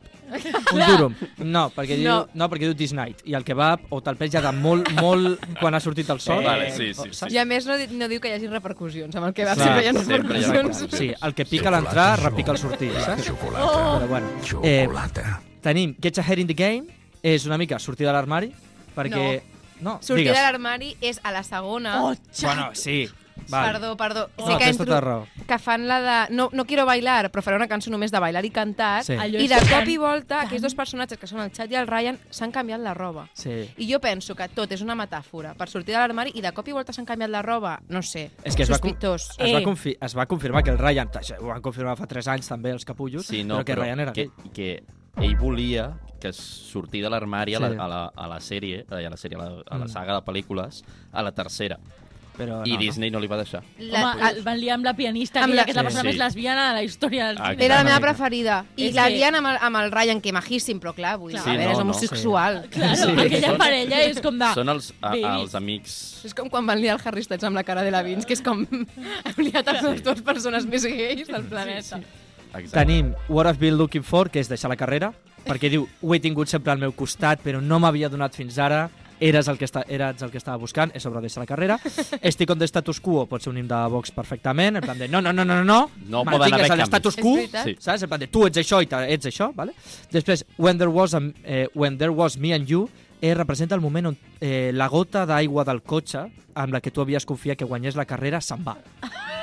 Un durum. No, perquè diu, No. no. perquè diu this night. I el kebab o te'l peix ja de molt, molt quan ha sortit el sol. Eh, vale, sí, sí, o- sí. I a més no, no diu que hi hagi repercussions amb el va Clar, sempre hi ha repercussions. repercussions. Sí, el que pica a l'entrar, repica al sortir, saps? Xocolata. Però bueno. Eh, Xocolata. tenim Get Your Head in the Game, és una mica sortir de l'armari, perquè... No, Sortir digues. de l'armari és a la segona. Oh, Bueno, sí. Vale. Perdó, perdó. No, sé que, tens entro, tota raó. que fan la de... No, no quiero bailar, però faré una cançó només de bailar i cantar. Sí. Allò I de cop i volta, tan- aquests dos personatges, que són el Chad i el Ryan, s'han canviat la roba. Sí. I jo penso que tot és una metàfora per sortir de l'armari i de cop i volta s'han canviat la roba, no sé, És que es va, con- sospitós. es, va Eh. confi es va confirmar que el Ryan, ho van confirmar fa 3 anys també els capullos, Sí, no, però que Ryan era que, gay. que ell volia que sortir de l'armari a, la, Sí. a, la, a la sèrie, eh, a la sèrie, a la, a la Mm. saga de pel·lícules, a la tercera. Però I no, Disney no li va deixar. La, Home, el van liar amb la pianista, Amb la- que és la Sí, persona sí. més lesbiana de la història del Ah, cine. Era la meva preferida. I És la que- lien amb el, amb el Ryan, que majíssim, però clar, vull dir, Sí, a veure, no, és no. homosexual. Claro, Sí. aquella Són- parella és com de... Són els, a, els amics... És com quan van liar el Harry Styles amb la cara de la Vince, que és com... Hem liat a les dues persones més gais del planeta. Exacte. Tenim What I've Been Looking For, que és deixar la carrera, perquè diu, ho he tingut sempre al meu costat, però no m'havia donat fins ara, eres el que, està, eres el que estava buscant, és sobre deixar la carrera. Estic on the status quo pot ser un him de Vox perfectament, en plan de no, no, no, no, no, No poden mantingues haver el canvis. status quo. Sí. saps? En plan de tu ets això i ets això, vale? Després, When There Was, a, eh, when there was Me and You, eh, representa el moment on eh, la gota d'aigua del cotxe amb la que tu havies confiat que guanyés la carrera se'n va.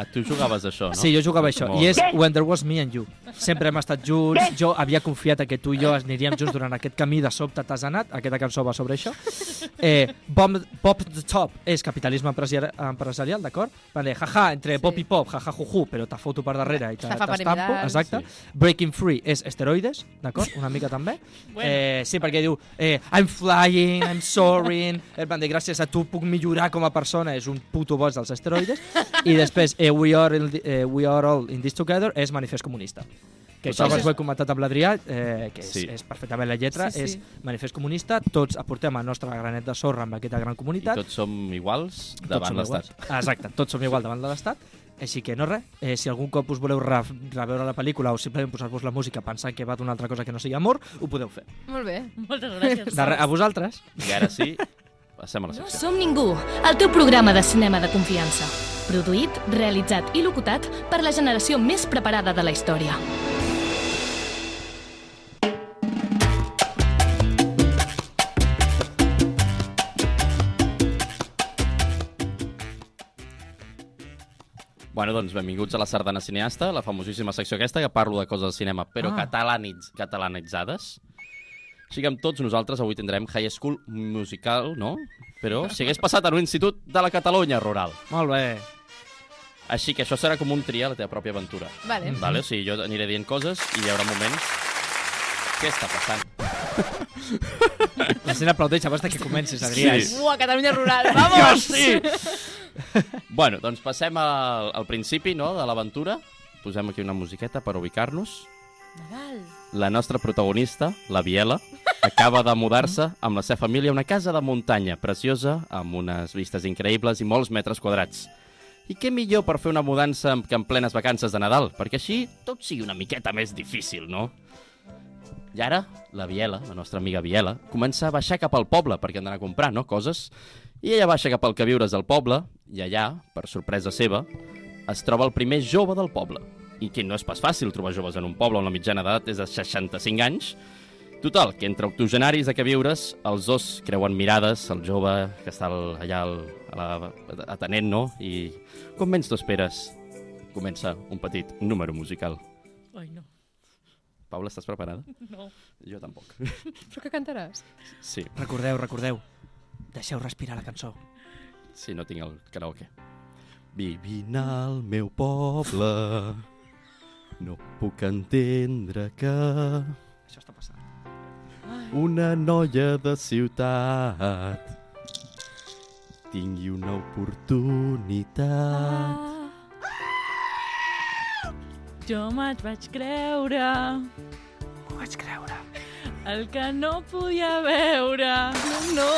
Ah, tu jugaves això, no? Sí, jo jugava això. Molt I és bé. When There Was Me and You. Sempre hem estat junts, jo havia confiat que tu i jo aniríem junts durant aquest camí, de sobte t'has anat, aquesta cançó va sobre això. Eh, Bomb, Pop the Top és capitalisme empresari- empresarial, d'acord? Vale, jaja, entre pop i pop, jaja, juju, però te foto per darrere i t'estampo, exacte. Sí. Breaking Free és esteroides, d'acord? Una mica també. Bueno. Eh, sí, perquè diu eh, I'm flying, I'm soaring, dir gràcies a tu puc millorar com a persona, és un puto boig dels esteroides. I després eh, we, are in, the- eh, we Are All in This Together és manifest comunista. Que això Totalment. abans ho he comentat amb l'Adrià, eh, que és, Sí. és perfectament la lletra, Sí, sí. és manifest comunista, tots aportem el nostre granet de sorra amb aquesta gran I comunitat. tots som iguals davant l'estat. iguals. Exacte, tots som igual davant de l'Estat. Així que no res, eh, si algun cop us voleu re reveure la pel·lícula o simplement posar-vos la música pensant que va d'una altra cosa que no sigui amor, ho podeu fer. Molt bé. Moltes gràcies. De res, a vosaltres. I ara sí, passem a la No secció. som ningú, el teu programa de cinema de confiança. Produït, realitzat i locutat per la generació més preparada de la història. Bueno, doncs benvinguts a la Sardana Cineasta, la famosíssima secció aquesta que parlo de coses de cinema, però Ah. ah. catalanitz, catalanitzades. Així que amb tots nosaltres avui tindrem High School Musical, no? Però si hagués passat en un institut de la Catalunya rural. Molt bé. Així que això serà com un triar la teva pròpia aventura. Vale. Vale? O sigui, jo aniré dient coses i hi haurà moments... Què està passant? La gent aplaudeix abans que comencis, Adrià. Sí. Ua, Catalunya rural, vamos! sí! bueno, doncs passem al, al principi no, de l'aventura. Posem aquí una musiqueta per ubicar-nos. Nadal. La nostra protagonista, la Biela, acaba de mudar-se amb la seva família a una casa de muntanya preciosa, amb unes vistes increïbles i molts metres quadrats. I què millor per fer una mudança que en plenes vacances de Nadal, perquè així tot sigui una miqueta més difícil, no? I ara, la Biela, la nostra amiga Biela, comença a baixar cap al poble perquè han d'anar a comprar, no?, coses. I ella baixa cap al que viures del poble, i allà, per sorpresa seva, es troba el primer jove del poble. I que no és pas fàcil trobar joves en un poble on la mitjana d'edat és de 65 anys, Total, que entre octogenaris de que viures, els dos creuen mirades, el jove que està al- allà al, a la, atenent, no? I com menys t'ho esperes, comença un petit número musical. Ai, no. Paula, estàs preparada? No. Jo tampoc. Però què cantaràs? Sí, Recordeu, recordeu. Deixeu respirar la cançó. sí, no tinc el karaoke. Vivint al meu poble, no puc entendre que Això està passant. Una noia de ciutat tingui una oportunitat. Jo me'n vaig creure M'ho vaig creure. el que no podia veure. No,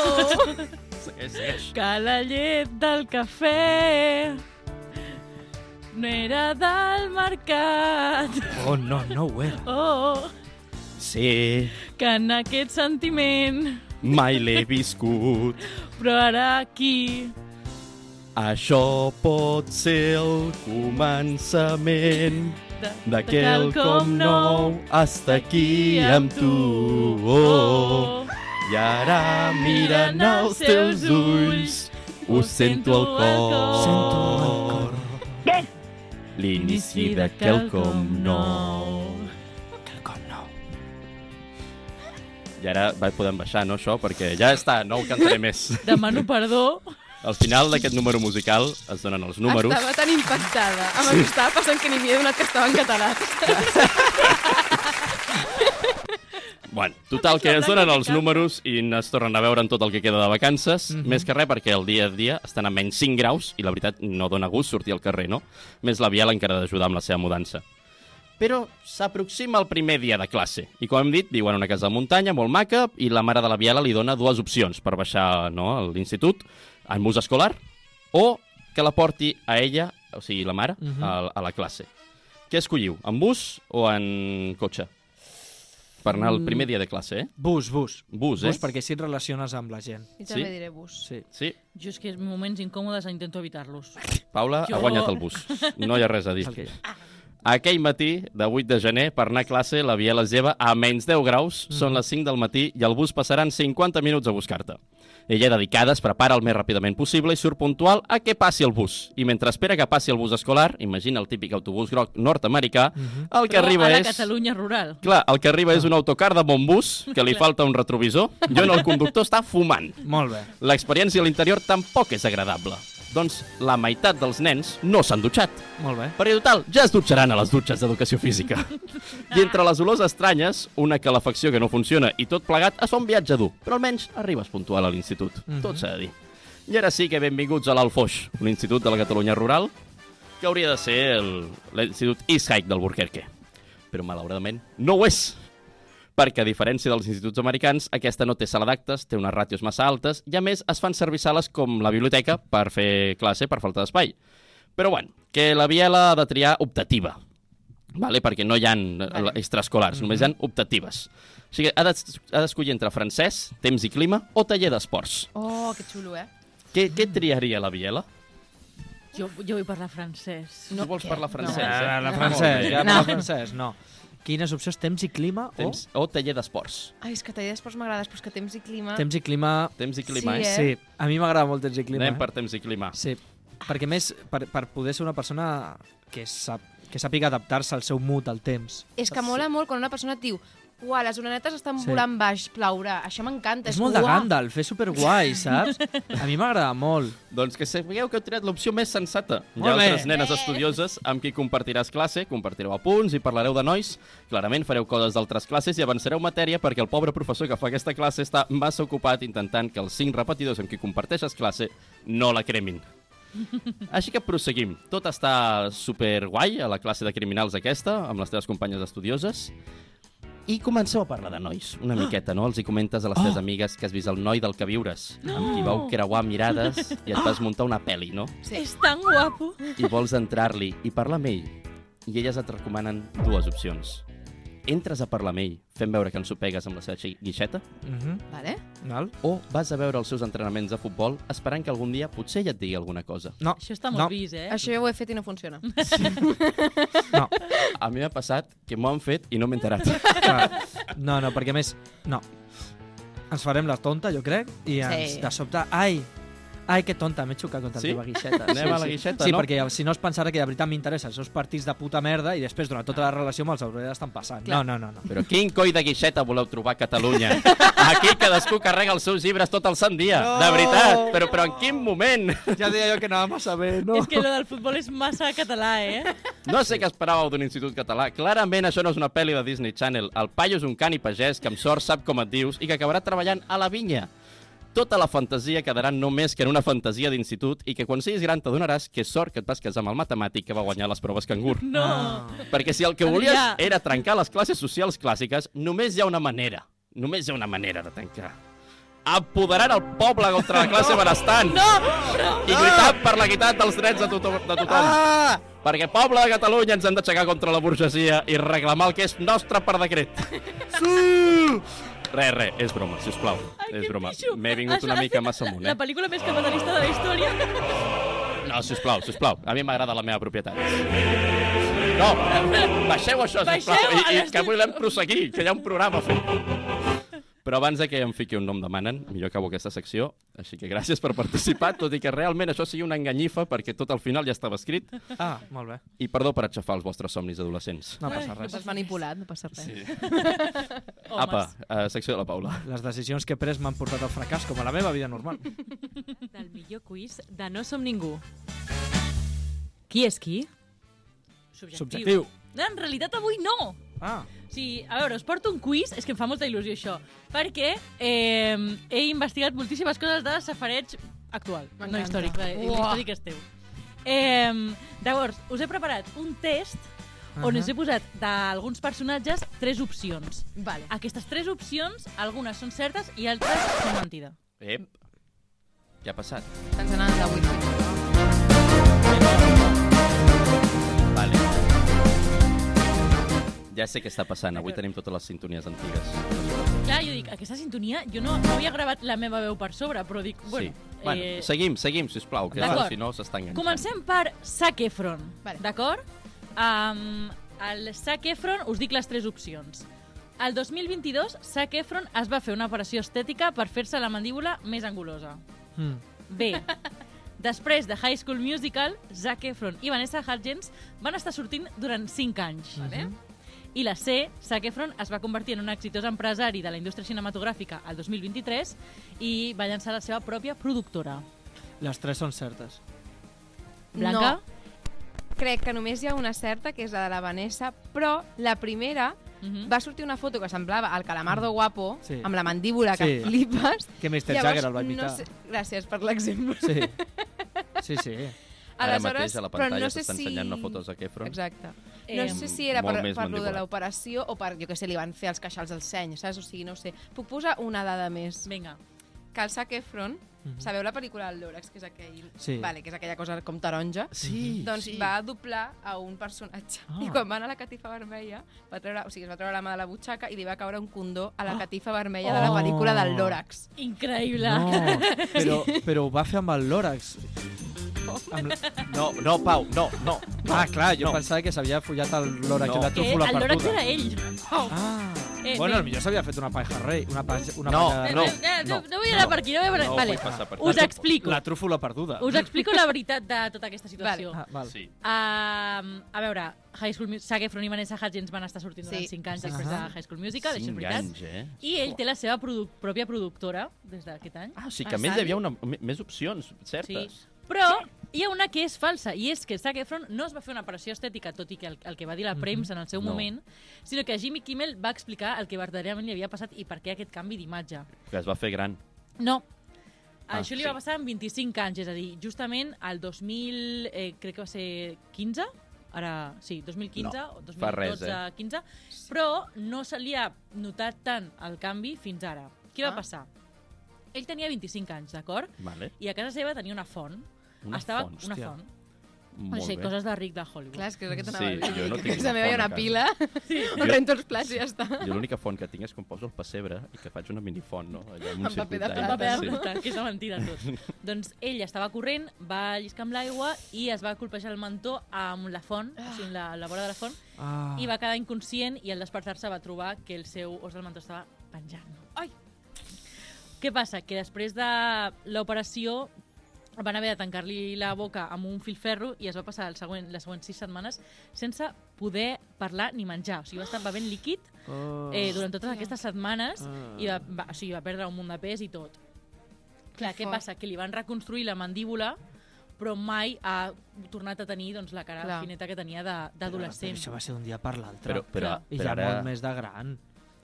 Segueix, segueix. que la llet del cafè no era del mercat. Oh, no, no ho era. Oh, Sí, que en aquest sentiment, mai l'he viscut. però ara aquí Això pot ser el començament de, quelcom nou hasta aquí amb tu. Oh. I ara mirant els teus ulls ho sento al cor. Sento al cor. L'inici de quelcom nou. I ara va, podem baixar, no, això? Perquè ja està, no ho cantaré més. Demano perdó. Al final d'aquest número musical es donen els números. Estava tan impactada amb el que estava passant que ni m'hi he donat que estava en català. Bueno, total, que es donen els números i es tornen a veure en tot el que queda de vacances. Mm -hmm. Més que res perquè el dia a dia estan a menys 5 graus i la veritat no dona gust sortir al carrer, no? Més la Biel encara ha d'ajudar amb la seva mudança. Però s'aproxima el primer dia de classe i, com hem dit, viu en una casa de muntanya molt maca i la mare de la Biela li dona dues opcions per baixar no, a l'institut, en bus escolar o que la porti a ella, o sigui, la mare, Mhm. a, a la classe. Què escolliu, en bus o en cotxe? Per anar el primer dia de classe, eh? Bus, bus. Bus, eh? Bus, perquè així et relaciones amb la gent. I també Sí? diré bus. Sí. Sí. Jo és que en moments incòmodes intento evitar-los. Paula Jo- ha guanyat el bus. No hi ha res a dir. És Aquell matí, de 8 de gener, per anar a classe, la Biel es lleva a menys 10 graus, són les 5 del matí i el bus passaran 50 minuts a buscar-te. Ella, dedicada, es prepara el més ràpidament possible i surt puntual a que passi el bus. I mentre espera que passi el bus escolar, imagina el típic autobús groc nord-americà, el que Però arriba a la és... Catalunya rural. Clar, el que arriba és un autocar de bon bus, que li falta un retrovisor, i on el conductor està fumant. Molt bé. L'experiència a l'interior tampoc és agradable. Doncs la meitat dels nens no s'han dutxat. Molt bé. Perquè, total, ja es dutxaran a les dutxes d'educació física. I entre les olors estranyes, una calefacció que no funciona i tot plegat es fa un viatge dur, però almenys arribes puntual a l'institut. Tot s'ha de dir. I ara sí que benvinguts a l'Alfoix, l'Institut de la Catalunya Rural, que hauria de ser el- l'Institut East High del Burquerque. Però, malauradament, no ho és perquè a diferència dels instituts americans, aquesta no té sala d'actes, té unes ràtios massa altes i a més es fan servir sales com la biblioteca per fer classe per falta d'espai. Però bueno, que la Biela ha de triar optativa, vale? perquè no hi ha vale. extraescolars, només hi ha optatives. O sigui, ha d'es- ha d'escollir entre francès, temps i clima o taller d'esports. Oh, que xulo, eh? Què, què triaria la Biela? Jo, jo vull parlar francès. tu vols parlar francès, No. eh? Ah, la No. francès, ja No. parla francès, no. Quines opcions? Temps i clima Temps o taller d'esports. Ai, és que taller d'esports m'agrada, però és que temps i clima... o... Temps i clima... Temps i clima, Sí, eh? eh? Sí, a mi m'agrada molt temps i clima. Anem eh? per temps i clima. Sí, perquè més, per, per poder ser una persona que, sap, que sàpiga adaptar-se al seu mood, al temps. És que mola molt quan una persona et diu Uah, les orenetes estan Sí. volant baix, plourà. Això m'encanta. És molt de uah. Gandalf, és superguai, saps? A mi m'agrada molt. Doncs que sapigueu que heu triat l'opció més sensata. Hi ha Molt bé. altres nenes estudioses amb qui compartiràs classe, compartireu apunts i parlareu de nois. Clarament fareu coses d'altres classes i avançareu matèria perquè el pobre professor que fa aquesta classe està massa ocupat intentant que els cinc repetidors amb qui comparteixes classe no la cremin. Així que proseguim. Tot està super guai a la classe de criminals aquesta, amb les teves companyes estudioses. I comenceu a parlar de nois, una miqueta, no? Els hi comentes a les teves Oh. amigues que has vist el noi del que viures, amb qui vau creuar mirades i et vas muntar una pel·li, no? Sí. És tan guapo. I vols entrar-li i parlar amb ell. I elles et recomanen dues opcions. Entres a parlar amb ell fent veure que ensopegues amb la seva guixeta? Mhm. Vale? Val? O vas a veure els seus entrenaments de futbol esperant que algun dia potser ella et digui alguna cosa? No, Això està molt no, vist, eh? Això jo ho he fet i no funciona. no. A mi m'ha passat que m'ho han fet i no m'he enterat. No, no, perquè a més, no. Ens farem la tonta, jo crec, i ens, Sí. de sobte, ai, ai, que tonta, m'he xocat contra Sí? la teva guixeta. Anem a la guixeta, sí, no? perquè si no es pensarà que de veritat m'interessa els seus partits de puta merda i després durant tota la relació me'ls hauré d'estar passant. Clar. No, no, no, no. Però quin coi de guixeta voleu trobar a Catalunya? Aquí cadascú carrega els seus llibres tot el sant dia. No! De veritat. Però, però en quin moment? Ja deia jo que anava massa bé, no? És que lo del futbol és massa català, eh? No sé què esperàveu d'un institut català. Clarament això no és una pel·li de Disney Channel. El paio és un cani pagès que amb sort sap com et dius i que acabarà treballant a la vinya. Tota la fantasia quedarà només que en una fantasia d'institut i que quan siguis gran t'adonaràs que sort que et vas casar amb el matemàtic que va guanyar les proves cangur. No. Ah. Perquè si el que volies Adrià. era trencar les classes socials clàssiques, només hi ha una manera. Només hi ha una manera de tancar. Apoderar el poble contra la classe benestant. No! I lluitar per l'equitat dels drets de tothom. De tothom. Ah! Perquè poble de Catalunya ens hem d'aixecar contra la burgesia i reclamar el que és nostre per decret. Sí! Re, re, és broma, si us plau. Ai, és broma. M'he vingut una mica massa amunt, La eh? pel·lícula més capitalista de la història. No, si us plau, si us plau. A mi m'agrada la meva propietat. No, baixeu això, si us plau. I, i que volem proseguir, que hi ha un programa a fer. Però abans de que em fiqui un nom demanen, millor acabo aquesta secció. Així que gràcies per participar, tot i que realment això sigui una enganyifa, perquè tot al final ja estava escrit. Ah, molt bé. I perdó per aixafar els vostres somnis adolescents. No passa No res. t'has manipulat, no passa res. Sí. Apa, uh, secció de la Paula. Les decisions que he pres m'han portat al fracàs, com a la meva vida normal. Del millor quiz de No som ningú. Qui és qui? Subjectiu. Subjectiu. No, en realitat avui no. Ah, Sí, a veure, us porto un quiz, és que em fa molta il·lusió això, perquè eh, he investigat moltíssimes coses de safareig actual, no històric, eh, històric és teu. Eh, llavors, us he preparat un test on Ahà. us he posat d'alguns personatges tres opcions. Vale. Aquestes tres opcions, algunes són certes i altres són mentida. Ep. Què ha passat? Ens anant de wifi. Vale. Ja sé què està passant. Avui tenim totes les sintonies antigues. Clar, jo dic, aquesta sintonia, jo no, no havia gravat la meva veu per sobre, però dic, bueno... sí. Bueno, eh, seguim, seguim, sisplau, que si no s'està enganxant. Comencem per Zac Efron, Vale. d'acord? Um, el Zac Efron, us dic les tres opcions. El 2022, Zac Efron es va fer una operació estètica per fer-se la mandíbula més angulosa. mm. B. Després de High School Musical, Zac Efron i Vanessa Hudgens van estar sortint durant 5 anys. Vale. I la C, Zac Efron es va convertir en un exitós empresari de la indústria cinematogràfica al 2023 i va llançar la seva pròpia productora. les tres són certes. Blanca? No. Crec que només hi ha una certa, que és la de la Vanessa, però la primera Mhm. va sortir una foto que semblava el calamardo guapo, Sí. amb la mandíbula que Sí. flipes. Que Mr. Jagger el va imitar. No sé... Gràcies per l'exemple. Sí. Sí, sí. Ara Aleshores, mateix a la però pantalla no sé s'està si... ensenyant una foto de Zac Efron. Exacte. Eh, No sé si era per, per lo de l'operació o per, jo que sé, li van fer els queixals del seny, saps? O sigui, no ho sé. Puc posar una dada més. Vinga. Que el Zac Efron, sabeu la pel·lícula del Lòrax, que és aquell... Sí. Vale, que és aquella cosa com taronja? Sí, Doncs sí. va doblar a un personatge. Ah. I quan va anar a la catifa vermella, va treure, o sigui, es va treure la mà de la butxaca i li va caure un condó a la catifa vermella de la Oh. pel·lícula del Lòrax. Increïble. No, però, però ho va fer amb el Lòrax. Amb. No, no, Pau, no, no. Ah, clar, jo No. pensava que s'havia follat el Lòrax No. i la trúfula el Lorax perduda. era ell. Ah, Eh, bueno, potser s'havia fet una paja rei, una paja... Una No, paja... no. Eh, eh, no, no vull anar per aquí, no vull anar... No vale. Vull passar per Us explico. La trúfula perduda. Us explico la veritat de tota aquesta situació. Ah, val. Sí. Uh, a veure, High School Musical, Zac Efron i Vanessa Hudgens van estar sortint durant Sí. 5 anys Sí, després sí. de High School Musical, això és veritat. anys, eh? I ell té la seva produ pròpia productora des d'aquest any. Ah, o sigui que Ah, a més hi havia una, més opcions Sí. certes. Però hi ha una que és falsa, i és que Zac Efron no es va fer una operació estètica, tot i que el, el que va dir la premsa en el seu No. moment, sinó que Jimmy Kimmel va explicar el que verdaderament li havia passat i per què aquest canvi d'imatge. Que es va fer gran. No. Ah, Això li sí. va passar amb 25 anys, és a dir, justament al 2000, eh, crec que va ser 15, ara sí, 2015 No, o fa res, 2012, eh? 15, però no se li ha notat tant el canvi fins ara. Què va Ah. passar? Ell tenia 25 anys, d'acord? Vale. I a casa seva tenia una font. Una Estava font, una hòstia. font. Molt sé, bé. coses de ric de Hollywood. Clar, és que és el que Sí, a dir. jo no que tinc casa una meva hi ha una pila, Jo- no rento els plats i ja està. Jo l'única font que tinc és quan poso el pessebre i que faig una minifont, no? Allà amb un paper de. El paper de Sí. plata, que és de mentida tot. doncs ell estava corrent, va lliscar amb l'aigua i es va colpejar el mentó amb la font, o sigui, la, la vora de la font, Ah. i va quedar inconscient i al despertar-se va trobar que el seu os del mentó estava penjant. Ai! Què passa? Que després de l'operació van haver de tancar-li la boca amb un filferro i es va passar el següent, les següents sis setmanes sense poder parlar ni menjar. O sigui, va estar bevent líquid Oh. eh, durant totes aquestes setmanes Ah. i va, va, o sigui, va perdre un munt de pes i tot. Clar, què fort. passa? Que li van reconstruir la mandíbula però mai ha tornat a tenir doncs, la cara Clar. fineta que tenia d'adolescent. això va ser d'un dia per l'altre. Però, però, Clar. I però ja ara... molt més de gran.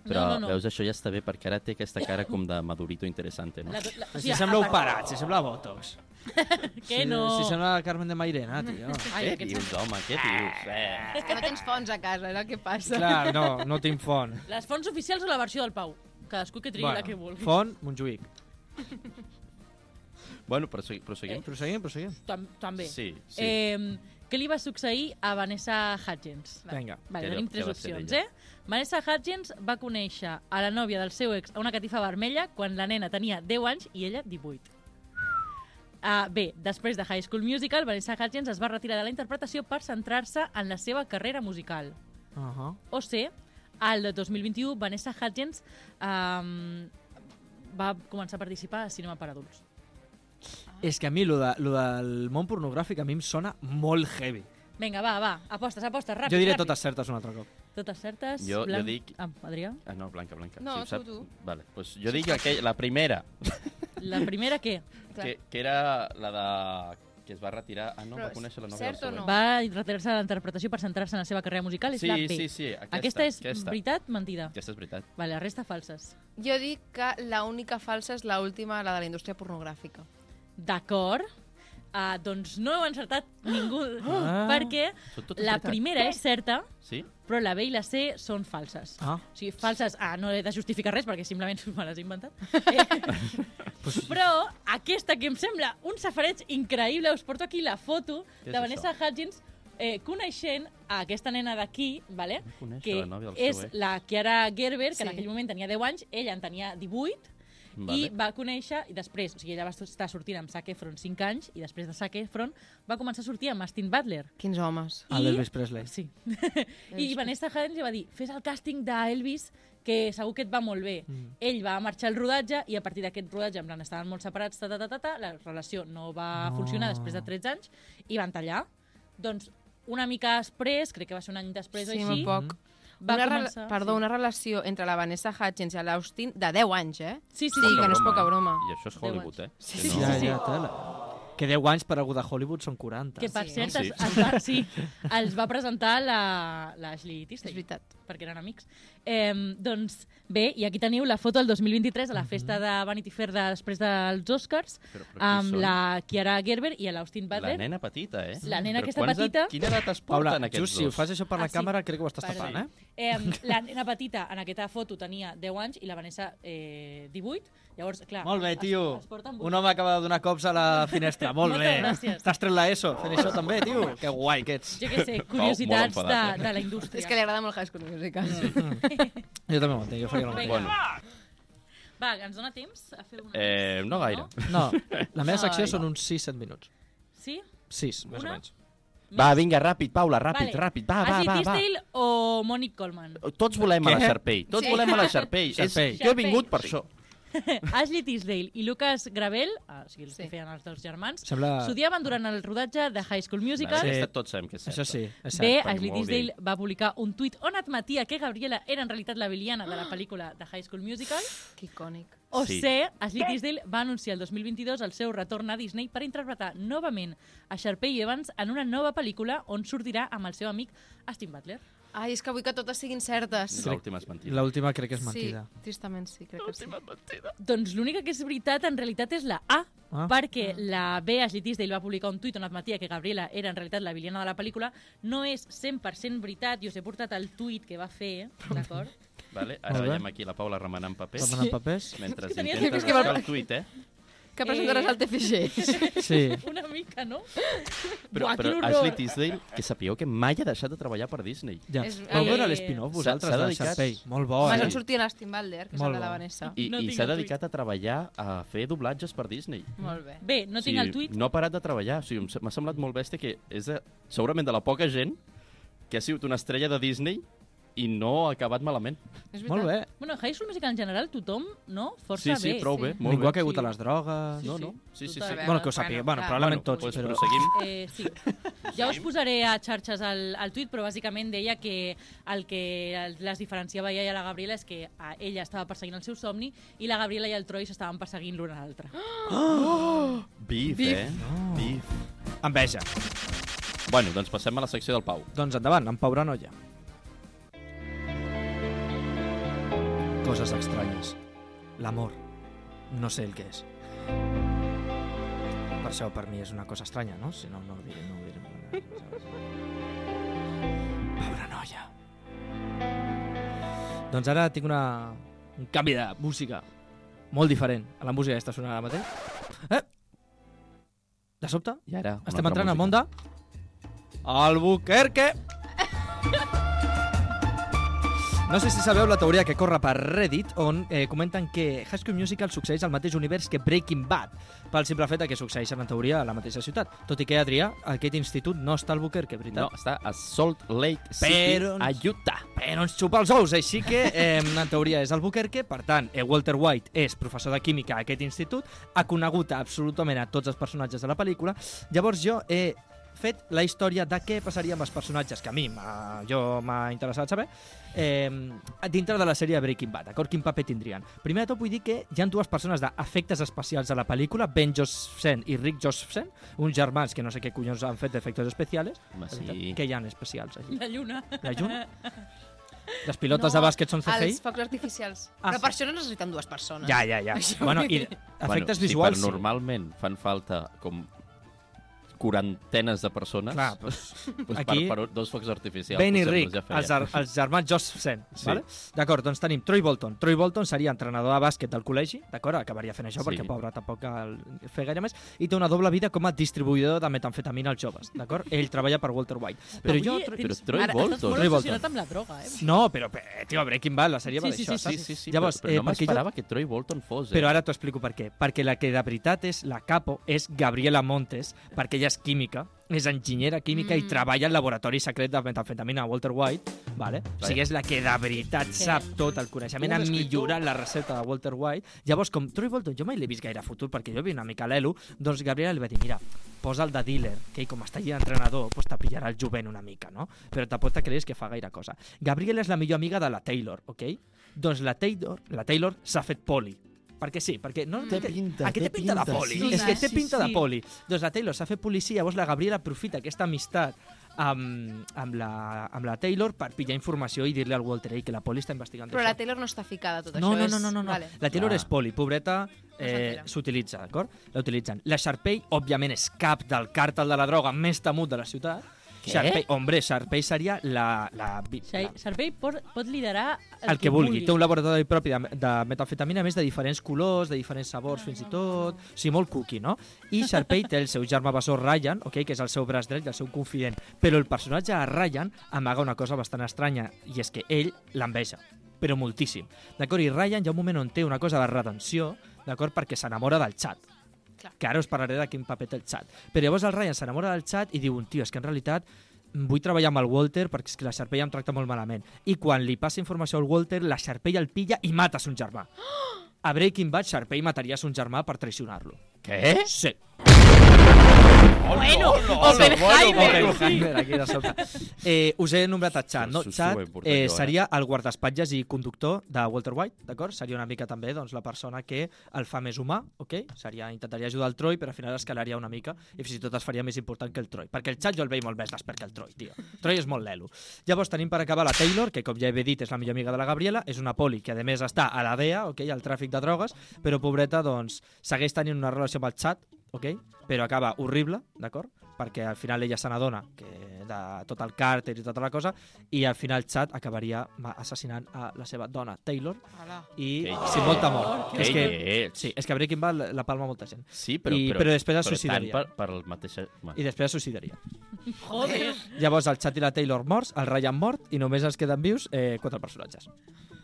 Però, no, no, no. veus, això ja està bé, perquè ara té aquesta cara com de madurito interessante, no? La, la, o Si sigui, sembla a part- operat, si sembla Botox. Que si, no? Si sembla la Carmen de Mairena, tio. Ai, Què dius, home, què dius? Eh. És que no tens fons a casa, és el que passa. Clar, no, no tinc font. Les fonts oficials o la versió del Pau? Cadascú que trigui la que vulgui. font, Montjuïc. Bueno, prosegui, proseguim. Proseguim, proseguim. Tam també. Sí, sí. Eh, què li va succeir a Vanessa Hudgens? Vinga. Vale, Què- tenim què tres opcions, eh? Vanessa Hudgens va conèixer a la nòvia del seu ex a una catifa vermella quan la nena tenia 10 anys i ella 18. Uh, bé, després de High School Musical, Vanessa Hudgens es va retirar de la interpretació per centrar-se en la seva carrera musical. Uh -huh. O sé, al 2021, Vanessa Hudgens um, va començar a participar a cinema per adults. És que a mi lo, de, lo del món pornogràfic a mi em sona molt heavy. Vinga, va, va, apostes, apostes, ràpid, jo diré ràpid. totes certes un altre cop. Totes certes. Jo- jo blanc... dic- Ah, Adrià? Ah, no, Blanca, Blanca. No, si ho sap... tu, tu. Vale, pues jo dic aquell, la primera, La primera què? Que, que era la de... que es va retirar... Ah, no, Però va conèixer la nòvia cert del no? Va retirar-se de la interpretació per centrar-se en la seva carrera musical, és Sí, la B. sí, sí, aquesta, aquesta és aquesta. veritat, mentida. Aquesta és veritat. Vale, la resta falses. Jo dic que la única falsa és la última, la de la indústria pornogràfica. D'acord. Uh, doncs no heu encertat ningú, Ah. perquè la veritat. primera és certa, Sí? però la B i la C són falses. Ah. O sigui, falses, ah, no he de justificar res perquè simplement me les he inventat. Eh, però aquesta que em sembla un safareig increïble, us porto aquí la foto de Vanessa això? Hudgens eh, coneixent a aquesta nena d'aquí, vale? No que la és seu ex. la Chiara Gerber, que Sí. en aquell moment tenia 10 anys, ella en tenia 18, Vale. i va conèixer, i després, o sigui, ella va estar sortint amb Zac Efron 5 anys, i després de Zac Efron va començar a sortir amb Austin Butler. Quins homes. I- l'Elvis Presley. Sí. I Vanessa Hudgens li va dir, fes el càsting d'Elvis, que segur que et va molt bé. Mm. Ell va marxar al rodatge i a partir d'aquest rodatge, en plan, estaven molt separats, ta, ta, ta, ta, ta, la relació no va No. funcionar després de 13 anys i van tallar. Doncs una mica després, crec que va ser un any després Sí, o molt així, poc. Va una començar... Perdó, sí. una relació entre la Vanessa Hutchins i l'Austin de 10 anys, eh? Sí, sí, Sí, sí. que no és poca broma. I això és Hollywood, eh? Sí, Que sí, no... Ja, sí. ja, tela. Que 10 anys per algú de Hollywood són 40. Que per Sí. cert, Sí. es, es va, sí, els va presentar la- l'Ashley És Tisdale. veritat. Perquè eren amics. Eh, doncs bé, i aquí teniu la foto del 2023 a la festa de Vanity Fair de, després dels Oscars Però- però amb són? la Chiara Gerber i l'Austin La Butler. nena petita, eh? La nena Però aquesta petita- Et, quina edat es Paula, porten aquests just si ho dos? fas això per la Ah, sí. càmera, crec que ho estàs tapant, eh? Eh, la nena petita en aquesta foto tenia 10 anys i la Vanessa eh, 18. Llavors, clar... Molt bé, es- tio. Es, porten Un home acaba de donar cops a la finestra. Molt bé. gràcies. T'has tret l'ESO fent això també, tio. Que guai que ets. Jo què sé, curiositats enfadat, de, eh? de la indústria. És que li agrada molt High School Musical. Jo també ho entenc, jo faria el mateix. Vinga. Bueno, Va, ens dona temps a fer una... eh, no gaire. No, la meva secció Ai. són uns 6-7 minuts. Sí? 6, més Una? o menys. Va, vinga, ràpid, Paula, ràpid, vale. ràpid. Va, va, Ashley va, va. Tisdale o Monique Coleman? Tots volem a la Què? Sharpay. Tots Sí. volem a la Sharpay. És, Sharpay. jo he vingut per això. Ashley Tisdale i Lucas Gravel, ah, o sigui, els Sí. que feien els dos germans, Sembla... s'odiaven durant el rodatge de High School Musical. Sí. aquesta tots sabem que és Això certa. sí, és Bé, cert. perquè Ashley Tisdale va publicar un tuit on admetia que Gabriela era en realitat la villana de la pel·lícula de High School Musical. Que icònic. O Sí. C, Ashley Tisdale va anunciar el 2022 el seu retorn a Disney per interpretar novament a Sharpay Evans en una nova pel·lícula on sortirà amb el seu amic Austin Butler. Ai, és que vull que totes siguin certes. L'última és mentida. L'última crec que és mentida. Sí, tristament sí, crec que sí. Doncs l'única que és veritat en realitat és la A, Ah. perquè la B, Ashley Tisdale, va publicar un tuit on admetia que Gabriela era en realitat la villana de la pel·lícula. No és 100% veritat, jo us he portat el tuit que va fer, d'acord? Vale? Ara veiem aquí la Paula remenant papers. Remenant papers? Mentre És buscar buscar- el tuit, eh? Que presentaràs Eh. al TFG. Sí. Una mica. no? Però, Buah, però. Ashley Tisdale, que sapigueu que mai ha deixat de treballar per Disney. Ja. És- Vau veure eh, l'espin-off vosaltres s'ha de dedicat- Sharpay? Molt bo, Home, eh? on sortia l'Astin Balder, que és el de la. Vanessa. I, No i s'ha dedicat a treballar a fer doblatges per Disney. Molt bé. Bé, no tinc sigui, el tuit. No ha parat de treballar. O sigui, m'ha semblat molt bèstia que és de, segurament de la poca gent que ha sigut una estrella de Disney i no ha acabat malament. És Molt bé. Bueno, High School Musical en general, tothom, no? Sí, Força sí, bé. prou bé. Molt Ningú bé. ha caigut Sí. a les drogues... Sí, No, sí. no. Sí, sí, Total. sí. Bueno, que ho Bueno, sàpiga. Bueno, clar. probablement Bueno, tots, pues però... proseguim. Eh, sí. Ja us posaré a xarxes el, el tuit, però bàsicament deia que el que les diferenciava ella i a la Gabriela és que a ella estava perseguint el seu somni i la Gabriela i el Troy s'estaven perseguint l'un a l'altre. Bif, Bif. eh? Bif. Enveja. Bueno, doncs passem a la secció del Pau. Doncs endavant, en Pau Granolla. Coses estranyes. L'amor. No sé el que és. Per això per mi és una cosa estranya, no? Si no, no ho diré, no ho diré. Pau Granolla. Doncs ara tinc una... un canvi de música molt diferent a la música que està sonant ara mateix. Eh? De sobte, I ara, estem entrant al música. món de... Albuquerque! No sé si sabeu la teoria que corre per Reddit on eh, comenten que High School Musical succeeix al mateix univers que Breaking Bad pel simple fet de que succeeixen en teoria a la mateixa ciutat. Tot i que, Adrià, aquest institut no està al Albuquerque, veritat? No, està a Salt Lake City, Però- a Utah. Però ens xupa els ous, així que eh, en teoria és Albuquerque, per tant, eh, Walter White és professor de química a aquest institut, ha conegut absolutament a tots els personatges de la pel·lícula, llavors jo he fet la història de què passaria amb els personatges que a mi m'ha- jo m'ha interessat saber eh, dintre de la sèrie Breaking Bad, d'acord? Quin paper tindrien? Primer de tot vull dir que hi ha dues persones d'efectes especials a la pel·lícula, Ben Josephson i Rick Josephson, uns germans que no sé què collons han fet d'efectes especials. Sí. Què hi ha especials allí? La lluna. La lluna? Les pilotes No, de bàsquet són CGI? Els focs artificials. Ah, Però sí. per això no necessiten dues persones. Ja, ja, ja. Això Bueno, i efectes bueno, visuals... Si per normalment fan falta com quarantenes de persones, Clar, doncs, doncs aquí- per, per dos focs artificials. Ben i Rick, ja els, els germans Josephson. Sí. Vale? D'acord, doncs tenim Troy Bolton. Troy Bolton seria entrenador de bàsquet del col·legi, d'acord? Acabaria fent això Sí. perquè, pobre, tampoc cal fer gaire més. I té una doble vida com a distribuïdor de metamfetamina als joves, d'acord? Ell treballa per Walter White. Però jo... Avui Però Troy Ara, Bolton. Troy Bolton. amb la droga, eh? No, però, eh, tio, Breaking Bad, la sèrie va Sí, sí, d'això, sí? Sí, sí, sí, Llavors, però, però eh, no perquè jo- m'esperava que Troy Bolton fos, eh? Però ara t'ho explico per què. Perquè la que de veritat és la capo és Gabriela Montes, perquè ella és química, és enginyera química mm. i treballa al laboratori secret de metamfetamina a Walter White, vale? o sigui, és la que de veritat sap tot el coneixement, ha millorat la recepta de Walter White. Llavors, com Troy Bolton jo mai l'he vist gaire futur, perquè jo vi una mica l'Elo, doncs Gabriela li va dir, mira, posa el de dealer, que ell com està allà d'entrenador, pues te pillarà el jovent una mica, no? Però tampoc te creus que fa gaire cosa. Gabriela és la millor amiga de la Taylor, ok? Doncs la Taylor, la Taylor s'ha fet poli. Perquè sí, perquè no... Té pinta, Aquí té té pinta de pinta, poli. sí, és que sí, té pinta sí. de poli. Doncs la Taylor s'ha fet policia, llavors la Gabriela aprofita aquesta amistat amb, amb, la, amb la Taylor per pillar informació i dir-li al Walter Ell que la poli està investigant Però això. la Taylor no està ficada tot no, això. no, no, no, no, no. Vale. La Taylor Clar. és poli, pobreta, eh, s'utilitza, d'acord? La utilitzen. La Sharpay, òbviament, és cap del càrtel de la droga més temut de la ciutat. Sharpay, hombre, Sharpay seria la... la, la Servei pot, pot liderar el, el que vulgui. Té un laboratori propi de, de metamfetamina, a més de diferents colors, de diferents sabors, fins i tot... Sigui, molt cookie, no? I Sharpay té el seu germà bessó Ryan, okay, que és el seu braç dret i el seu confident. Però el personatge de Ryan amaga una cosa bastant estranya, i és que ell l'enveja però moltíssim. D'acord? I Ryan hi ha un moment on té una cosa de redenció, d'acord? Perquè s'enamora del xat. Clar. Que ara us parlaré de quin paper té el xat. Però llavors el Ryan s'enamora del xat i diu, tio, és que en realitat vull treballar amb el Walter perquè és que la Sharpay em tracta molt malament. I quan li passa informació al Walter, la Sharpay el pilla i mata son germà. A Breaking Bad, Sharpay mataria son germà per traicionar-lo. Què? Sí. Bueno, Oppenheimer, Oppenheimer, aquí de sobte. Eh, us he nombrat a Chad, no? Chad eh, eh? seria el guardaespatlles i conductor de Walter White, d'acord? Seria una mica també doncs, la persona que el fa més humà, ok? Seria, intentaria ajudar el Troy, però al final escalaria una mica i fins i tot es faria més important que el Troy. Perquè el Chad jo el veig molt més despert que el Troy, tio. Troy és molt lelo. Llavors tenim per acabar la Taylor, que com ja he dit és la millor amiga de la Gabriela, és una poli que a més està a la DEA, ok? al tràfic de drogues, però pobreta doncs segueix tenint una relació amb el Chad, ok? però acaba horrible, d'acord? perquè al final ella se n'adona que de tot el càrter i tota la cosa, i al final Chad acabaria assassinant a la seva dona, Taylor, Hola. i Que sin molta mort. Que És que, lleig. sí, és que a Breaking Bad la- palma molta gent. Sí, però, I- però, però després es suicidaria. per, per el mateix... Bueno, I després es suicidaria. Joder. Llavors el Chad i la Taylor morts, el Ryan mort, i només els queden vius eh, quatre personatges.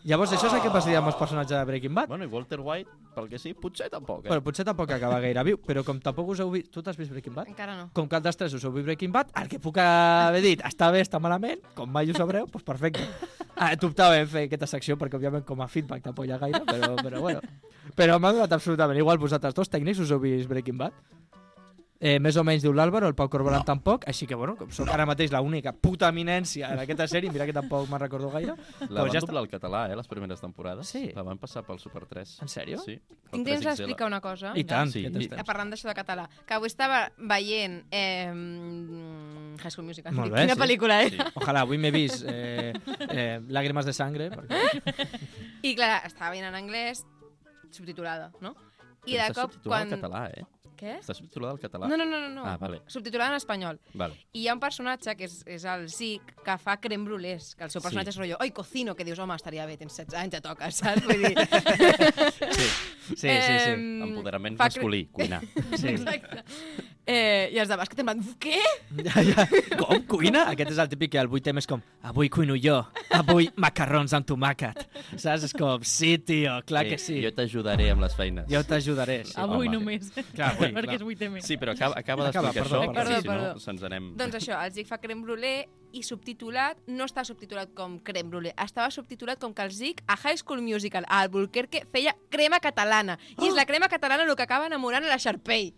Llavors això és el que passaria amb els personatges de Breaking Bad. bueno, i Walter White, pel que sí, potser tampoc, eh? Bueno, potser tampoc acaba gaire viu, però com tampoc us heu vist... Tu t'has vist Breaking Bad? Encara no. Com que altres tres us heu vist Breaking Bad, el que puc haver dit està bé, està malament, com mai ho sabreu, doncs perfecte. Ah, Dubtava en fer aquesta secció perquè, òbviament, com a feedback tampoc hi ha gaire, però, però bueno. Però m'ha donat absolutament igual. Vosaltres dos tècnics us heu vist Breaking Bad? Eh, més o menys diu l'Àlvaro, el Pau Corbalan no. tampoc, així que, bueno, com soc ara mateix l'única puta eminència en aquesta sèrie, mira que tampoc me'n recordo gaire. La Doncs van ja doblar al català, eh, les primeres temporades. Sí. La van passar pel Super 3. En sèrio? Sí. Tinc temps 3XL. d'explicar una cosa. I tant, Sí. I-. Eh, Parlant d'això de català, que avui estava veient eh, High School Musical. Molt bé, Quina sí. pel·lícula Sí. era? Ojalà, avui m'he vist eh, eh, Lágrimas de sangre, perquè... I clar, estava veient en anglès, subtitulada, no? I de cop, quan... català, eh? Què? Està subtitulat al català. No, no, no, no, no. Ah, vale. Subtitulada en espanyol. Vale. I hi ha un personatge, que és, és el Zic, que fa creme brûlés, que el seu Sí. personatge és rotllo, oi, cocino, que dius, home, estaria bé, tens 16 anys, ja toca, saps? Vull dir... Sí, sí, sí. sí. Em, Empoderament fa cre- masculí, cuinar. sí. Exacte. Eh, I els de bàsquet en plan, què? Ja, ja. Com? Cuina? Aquest és el típic que el 8M és com avui cuino jo, avui macarrons amb tomàquet. Saps? És com, sí, tio, clar que sí. Jo t'ajudaré amb les feines. Jo t'ajudaré. Sí. Avui home. només. Clar, avui, Perquè és 8M. Sí, però acaba, acaba d'explicar perdó, això, perdó. perquè si Perdó, no perdó. se'ns anem... Doncs això, el Zic fa creme brûlé i subtitulat, no està subtitulat com creme brûlé, estava subtitulat com que el Zic a High School Musical, a Albuquerque, feia crema catalana. I és la crema catalana el que acaba enamorant a la Sharpay.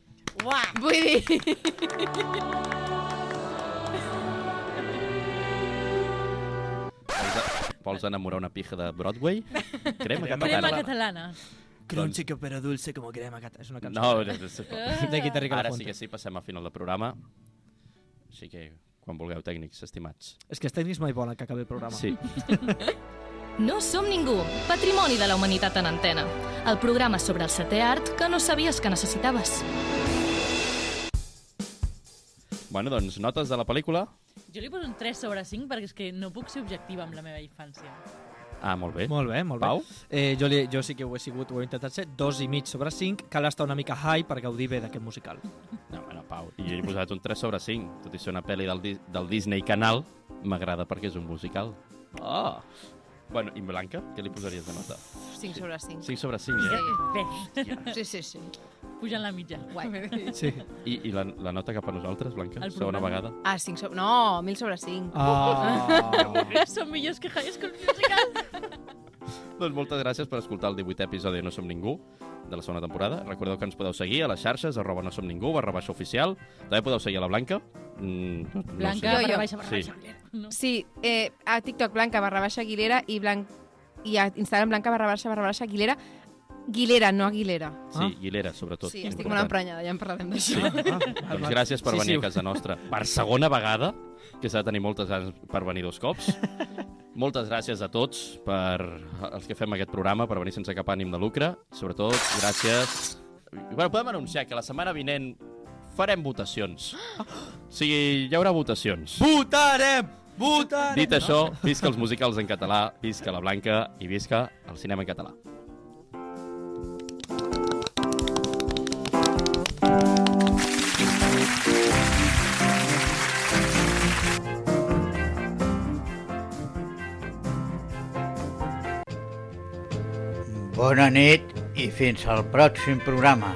Uah! Vull dir... Vols, vols enamorar una pija de Broadway? Crema Crema catalana. Crema catalana. Crunchy que però dulce como crema. cata- És una cançó. No, no, no. De Guitarra Ara sí que sí, passem al final del programa. Així que, quan vulgueu, tècnics, estimats. És que els tècnics mai volen que acabi el programa. Sí. No som ningú, patrimoni de la humanitat en antena. El programa sobre el setè art que no sabies que necessitaves. Bueno, doncs, notes de la pel·lícula. Jo li poso un 3 sobre 5 perquè és que no puc ser objectiva amb la meva infància. Ah, molt bé. Molt bé, molt bé. Pau? Eh, jo, li, jo sí que ho he sigut, ho he intentat ser, dos i mig sobre cinc. Cal estar una mica high per gaudir bé d'aquest musical. No, bueno, Pau. I jo he posat un 3 sobre 5. Tot i ser una pel·li del, del Disney Canal, m'agrada perquè és un musical. Oh! Bueno, i Blanca, què li posaries de nota? 5 sobre 5. 5 sobre 5, ja. Bé, Sí, sí, sí. pujant la mitja. Guai. Sí. I, i la, la nota cap a nosaltres, Blanca? El Segona vegada. Ah, 5 sobre... No, 1000 sobre 5. Oh. Són millors que High School Musical. Doncs moltes gràcies per escoltar el 18è episodi de No Som Ningú de la segona temporada. Recordeu que ens podeu seguir a les xarxes, arroba no som ningú, barra baixa oficial. També podeu seguir a la Blanca. Mm, no, no Blanca, sé. Jo, barra baixa, barra Sí. baixa. No. Sí, eh, a TikTok blanca barra baixa Aguilera i, blanc... i a Instagram blanca barra baixa barra baixa Aguilera. Aguilera, no Aguilera. Sí, Guilera, sobretot. Sí, estic molt emprenyada, ja en parlarem d'això. Ah, Doncs gràcies per Sí, venir sí. a casa nostra per segona vegada, que s'ha de tenir moltes ganes per venir dos cops. Moltes gràcies a tots per els que fem aquest programa, per venir sense cap ànim de lucre. Sobretot, gràcies... Bueno, podem anunciar que la setmana vinent farem votacions. O sigui, hi haurà votacions. Votarem! Votarem! Dit això, visca els musicals en català, visca la Blanca i visca el cinema en català. Bona nit i fins al pròxim programa.